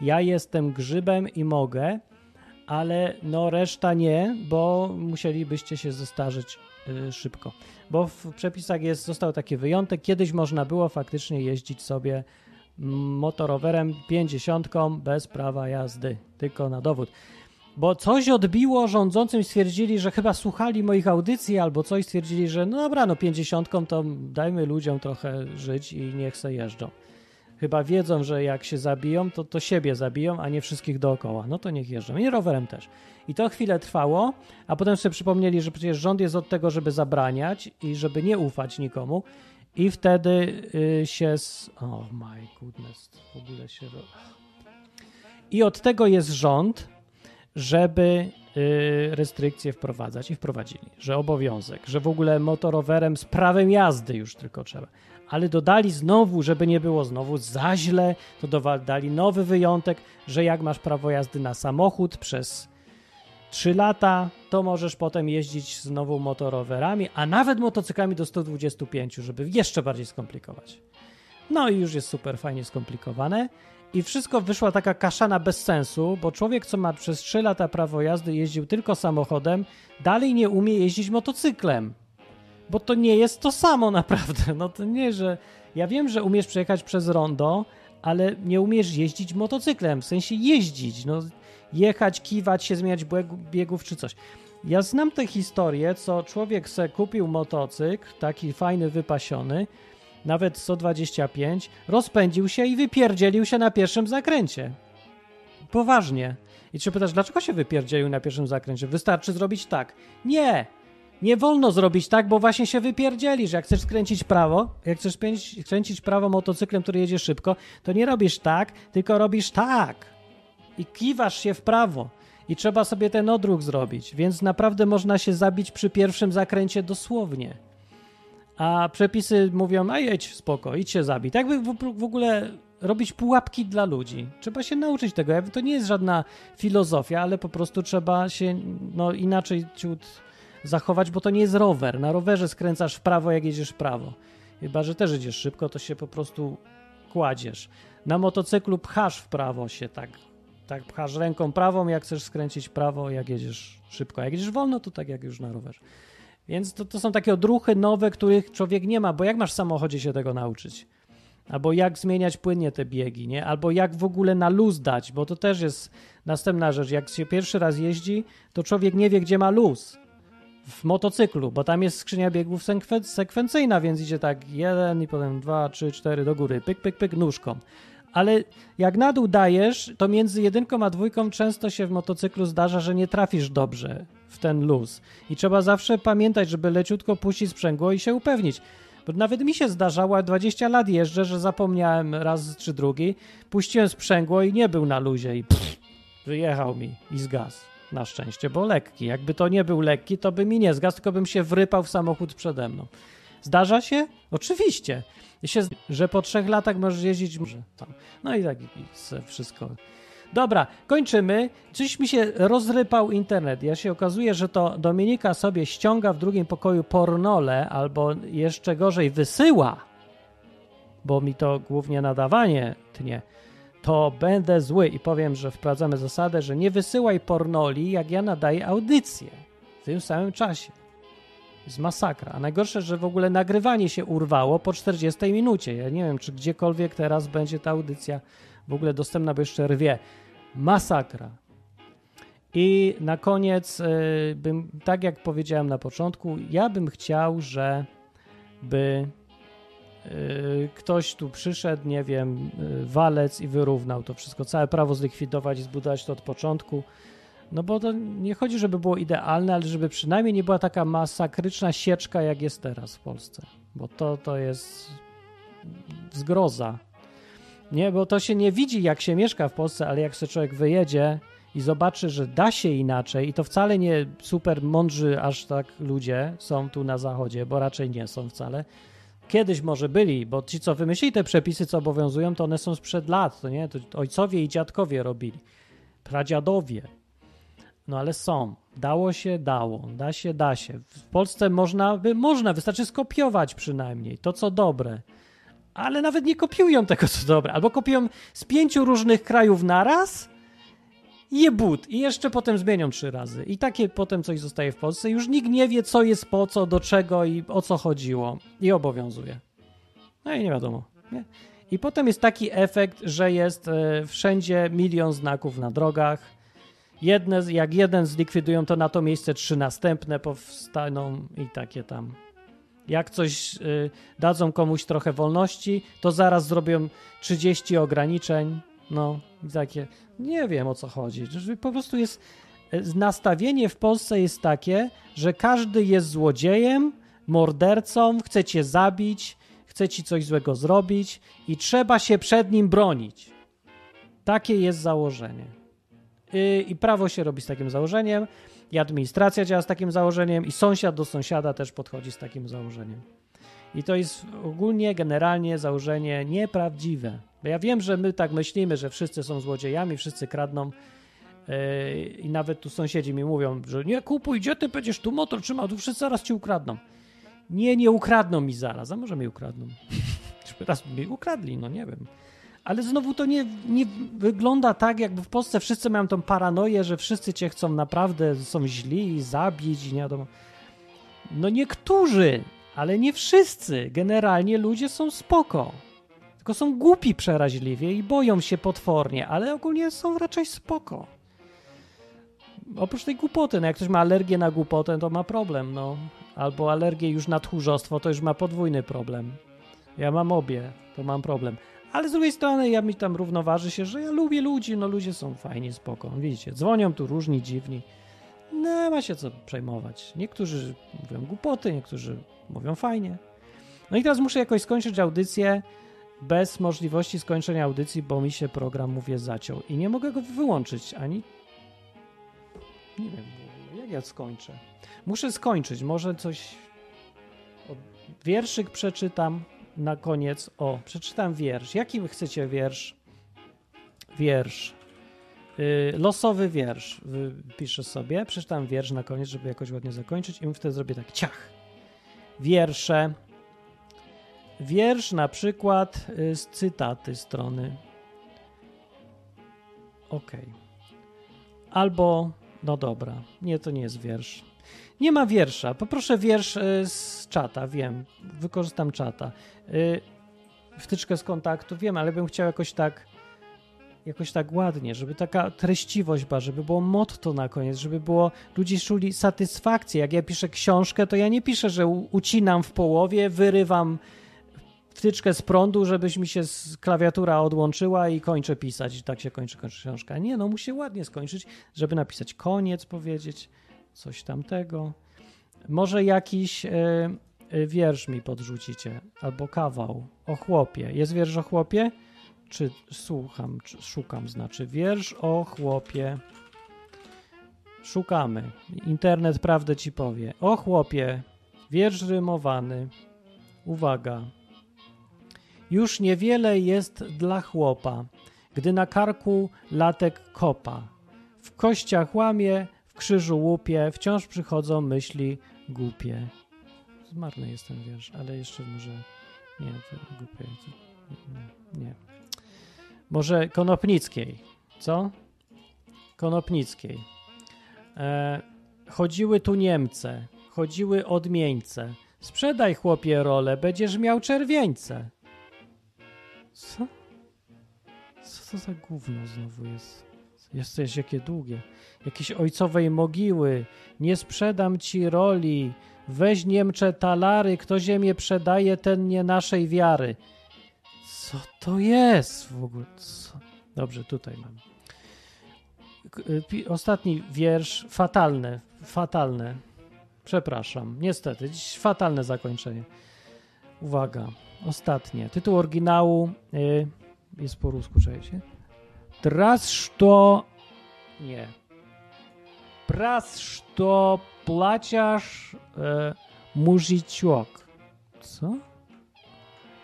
Ja jestem grzybem i mogę, ale no reszta nie, bo musielibyście się zestarzeć y, szybko. Bo w przepisach jest, został taki wyjątek, kiedyś można było faktycznie jeździć sobie motorowerem 50 bez prawa jazdy, tylko na dowód. Bo coś odbiło rządzącym, stwierdzili, że chyba słuchali moich audycji, albo coś stwierdzili, że no dobra, no 50 to dajmy ludziom trochę żyć i niech se jeżdżą. Chyba wiedzą, że jak się zabiją, to, to siebie zabiją, a nie wszystkich dookoła. No to niech jeżdżą. I rowerem też. I to chwilę trwało, a potem sobie przypomnieli, że przecież rząd jest od tego, żeby zabraniać i żeby nie ufać nikomu. I wtedy y, się. S... Oh my goodness, w ogóle się. I od tego jest rząd, żeby y, restrykcje wprowadzać i wprowadzili, że obowiązek, że w ogóle motorowerem z prawem jazdy już tylko trzeba. Ale dodali znowu, żeby nie było znowu za źle, to dodali nowy wyjątek, że jak masz prawo jazdy na samochód przez 3 lata, to możesz potem jeździć znowu motorowerami, a nawet motocyklami do 125, żeby jeszcze bardziej skomplikować. No i już jest super fajnie skomplikowane. I wszystko wyszła taka kaszana bez sensu, bo człowiek, co ma przez 3 lata prawo jazdy, jeździł tylko samochodem, dalej nie umie jeździć motocyklem. Bo to nie jest to samo naprawdę. No to nie, że. Ja wiem, że umiesz przejechać przez rondo, ale nie umiesz jeździć motocyklem, w sensie jeździć. No, jechać, kiwać się, zmieniać biegów czy coś. Ja znam tę historię, co człowiek se kupił motocykl, taki fajny, wypasiony, nawet 125, rozpędził się i wypierdzielił się na pierwszym zakręcie. Poważnie. I czy pytasz, dlaczego się wypierdzielił na pierwszym zakręcie? Wystarczy zrobić tak. Nie! Nie wolno zrobić tak, bo właśnie się wypierdzielisz. Jak chcesz skręcić prawo, jak chcesz skręcić prawo motocyklem, który jedzie szybko, to nie robisz tak, tylko robisz tak. I kiwasz się w prawo. I trzeba sobie ten odruch zrobić. Więc naprawdę można się zabić przy pierwszym zakręcie dosłownie a przepisy mówią, a jedź spoko, idź się zabij. Tak by w, w ogóle robić pułapki dla ludzi. Trzeba się nauczyć tego. To nie jest żadna filozofia, ale po prostu trzeba się no, inaczej ciut zachować, bo to nie jest rower. Na rowerze skręcasz w prawo, jak jedziesz w prawo. Chyba, że też jedziesz szybko, to się po prostu kładziesz. Na motocyklu pchasz w prawo się tak. Tak pchasz ręką prawą, jak chcesz skręcić prawo, jak jedziesz szybko. Jak jedziesz wolno, to tak jak już na rowerze. Więc to, to są takie odruchy nowe, których człowiek nie ma, bo jak masz w samochodzie się tego nauczyć? Albo jak zmieniać płynnie te biegi, nie? Albo jak w ogóle na luz dać, bo to też jest następna rzecz. Jak się pierwszy raz jeździ, to człowiek nie wie, gdzie ma luz w motocyklu, bo tam jest skrzynia biegów sekwencyjna, więc idzie tak jeden i potem dwa, trzy, cztery do góry, pyk, pyk, pyk, nóżką. Ale jak na dół dajesz, to między jedynką a dwójką często się w motocyklu zdarza, że nie trafisz dobrze w ten luz. I trzeba zawsze pamiętać, żeby leciutko puścić sprzęgło i się upewnić. Bo nawet mi się zdarzało, 20 lat jeżdżę, że zapomniałem raz czy drugi, puściłem sprzęgło i nie był na luzie i pff, wyjechał mi i zgasł. Na szczęście, bo lekki. Jakby to nie był lekki, to by mi nie zgasł, tylko bym się wrypał w samochód przede mną. Zdarza się? Oczywiście. Się, że po trzech latach możesz jeździć. No i tak i wszystko Dobra, kończymy. Coś mi się rozrypał internet. Ja się okazuje, że to Dominika sobie ściąga w drugim pokoju pornole, albo jeszcze gorzej wysyła, bo mi to głównie nadawanie tnie. To będę zły i powiem, że wprowadzamy zasadę, że nie wysyłaj pornoli, jak ja nadaję audycję w tym samym czasie. jest masakra. A najgorsze, że w ogóle nagrywanie się urwało po 40 minucie. Ja nie wiem, czy gdziekolwiek teraz będzie ta audycja w ogóle dostępna, bo jeszcze rwie. Masakra. I na koniec, y, bym, tak jak powiedziałem na początku, ja bym chciał, że by y, ktoś tu przyszedł, nie wiem, y, walec i wyrównał to wszystko, całe prawo zlikwidować i zbudować to od początku. No bo to nie chodzi, żeby było idealne, ale żeby przynajmniej nie była taka masakryczna sieczka, jak jest teraz w Polsce. Bo to, to jest zgroza. Nie, bo to się nie widzi, jak się mieszka w Polsce, ale jak sobie człowiek wyjedzie i zobaczy, że da się inaczej, i to wcale nie super mądrzy aż tak ludzie są tu na zachodzie, bo raczej nie są wcale. Kiedyś może byli, bo ci, co wymyślili te przepisy, co obowiązują, to one są sprzed lat, to nie? To ojcowie i dziadkowie robili, pradziadowie. No ale są. Dało się, dało. Da się, da się. W Polsce można, można, wystarczy skopiować przynajmniej to, co dobre ale nawet nie kopiują tego, co dobre. Albo kopiują z pięciu różnych krajów naraz je but i jeszcze potem zmienią trzy razy. I takie potem coś zostaje w Polsce. Już nikt nie wie, co jest po co, do czego i o co chodziło. I obowiązuje. No i nie wiadomo. Nie? I potem jest taki efekt, że jest e, wszędzie milion znaków na drogach. Jedne, jak jeden zlikwidują, to na to miejsce trzy następne powstaną i takie tam jak coś y, dadzą komuś trochę wolności, to zaraz zrobią 30 ograniczeń. No, takie. Nie wiem o co chodzi. Po prostu jest. Y, nastawienie w Polsce jest takie, że każdy jest złodziejem, mordercą, chce cię zabić, chce ci coś złego zrobić i trzeba się przed nim bronić. Takie jest założenie. yy, i prawo się robi z takim założeniem, i administracja działa z takim założeniem, i sąsiad do sąsiada też podchodzi z takim założeniem. I to jest ogólnie, generalnie założenie nieprawdziwe. Bo ja wiem, że my tak myślimy, że wszyscy są złodziejami, wszyscy kradną. Yy, I nawet tu sąsiedzi mi mówią, że nie kupuj, gdzie ty będziesz tu motor trzymał, tu wszyscy zaraz ci ukradną. Nie, nie ukradną mi zaraz, a może mi ukradną. Raz mi ukradli, no nie wiem. Ale znowu to nie, nie wygląda tak, jakby w Polsce wszyscy mają tą paranoję, że wszyscy cię chcą naprawdę, są źli, zabić, nie wiadomo. No niektórzy, ale nie wszyscy. Generalnie ludzie są spoko. Tylko są głupi przeraźliwie i boją się potwornie, ale ogólnie są raczej spoko. Oprócz tej głupoty, no jak ktoś ma alergię na głupotę, to ma problem, no. Albo alergię już na tchórzostwo, to już ma podwójny problem. Ja mam obie, to mam problem. Ale z drugiej strony ja mi tam równoważy się, że ja lubię ludzi, no ludzie są fajni, spoko. Widzicie, dzwonią tu różni, dziwni. No, ma się co przejmować. Niektórzy mówią głupoty, niektórzy mówią fajnie. No i teraz muszę jakoś skończyć audycję bez możliwości skończenia audycji, bo mi się program, mówię, zaciął. I nie mogę go wyłączyć ani... Nie wiem, jak ja skończę. Muszę skończyć, może coś... Wierszyk przeczytam na koniec. O, przeczytam wiersz. Jaki chcecie wiersz? Wiersz. Yy, losowy wiersz. Piszę sobie. Przeczytam wiersz na koniec, żeby jakoś ładnie zakończyć i wtedy zrobię tak ciach. Wiersze. Wiersz na przykład yy, z cytaty strony. Ok. Albo, no dobra, nie, to nie jest wiersz. Nie ma wiersza. Poproszę wiersz y, z czata, wiem. Wykorzystam czata. Y, wtyczkę z kontaktu, wiem, ale bym chciał jakoś tak jakoś tak ładnie, żeby taka treściwość była, żeby było motto na koniec, żeby było, ludzie czuli satysfakcję. Jak ja piszę książkę, to ja nie piszę, że ucinam w połowie, wyrywam wtyczkę z prądu, żebyś mi się klawiatura odłączyła i kończę pisać. I tak się kończy, kończy książka. Nie, no musi ładnie skończyć, żeby napisać koniec, powiedzieć coś tamtego. Może jakiś y, wiersz mi podrzucicie, albo kawał o chłopie. Jest wiersz o chłopie? Czy słucham, czy szukam, znaczy wiersz o chłopie. Szukamy. Internet prawdę ci powie. O chłopie. Wiersz rymowany. Uwaga. Już niewiele jest dla chłopa, gdy na karku latek kopa. W kościach łamie, krzyżu łupie, wciąż przychodzą myśli głupie. Zmarny jest ten wiersz, ale jeszcze może... Nie, głupie. Nie, nie. Może Konopnickiej. Co? Konopnickiej. E, chodziły tu Niemce, chodziły odmieńce. Sprzedaj chłopie rolę, będziesz miał czerwieńce. Co? Co to za gówno znowu jest? Jesteś jakie długie. Jakieś ojcowej mogiły. Nie sprzedam ci roli. Weź Niemcze talary. Kto ziemię przedaje, ten nie naszej wiary. Co to jest w ogóle? Co? Dobrze, tutaj mam. Ostatni wiersz. Fatalne. Fatalne. Przepraszam. Niestety. Dziś fatalne zakończenie. Uwaga. Ostatnie. Tytuł oryginału y, jest po rusku, czekajcie. Раз что... Nie. Раз что плачешь, э, мужичок. Co?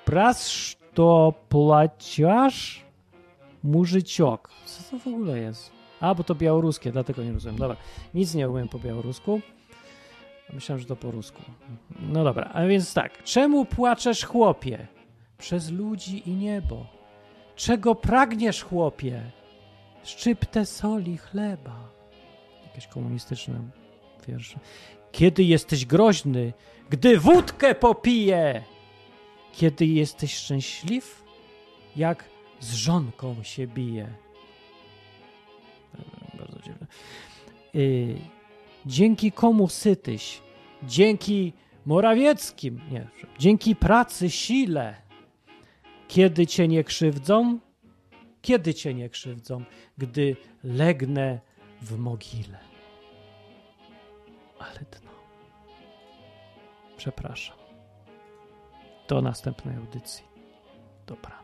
Раз что плачешь, mужичок. Co to w ogóle jest? A, bo to białoruskie, dlatego nie rozumiem. Dobra, nic nie umiem po białorusku. Myślałem, że to po rusku. No dobra, a więc tak. Czemu płaczesz, chłopie? Przez ludzi i niebo. Czego pragniesz, chłopie? Szczyptę soli chleba. Jakieś komunistyczne wiersze. Kiedy jesteś groźny, gdy wódkę popije. Kiedy jesteś szczęśliw, jak z żonką się bije. Bardzo dziwne. Yy, dzięki komu sytyś? Dzięki Morawieckim, nie, dzięki pracy, sile kiedy cię nie krzywdzą? Kiedy cię nie krzywdzą? Gdy legnę w mogile. Ale dno. Przepraszam. Do następnej audycji. Dobranoc.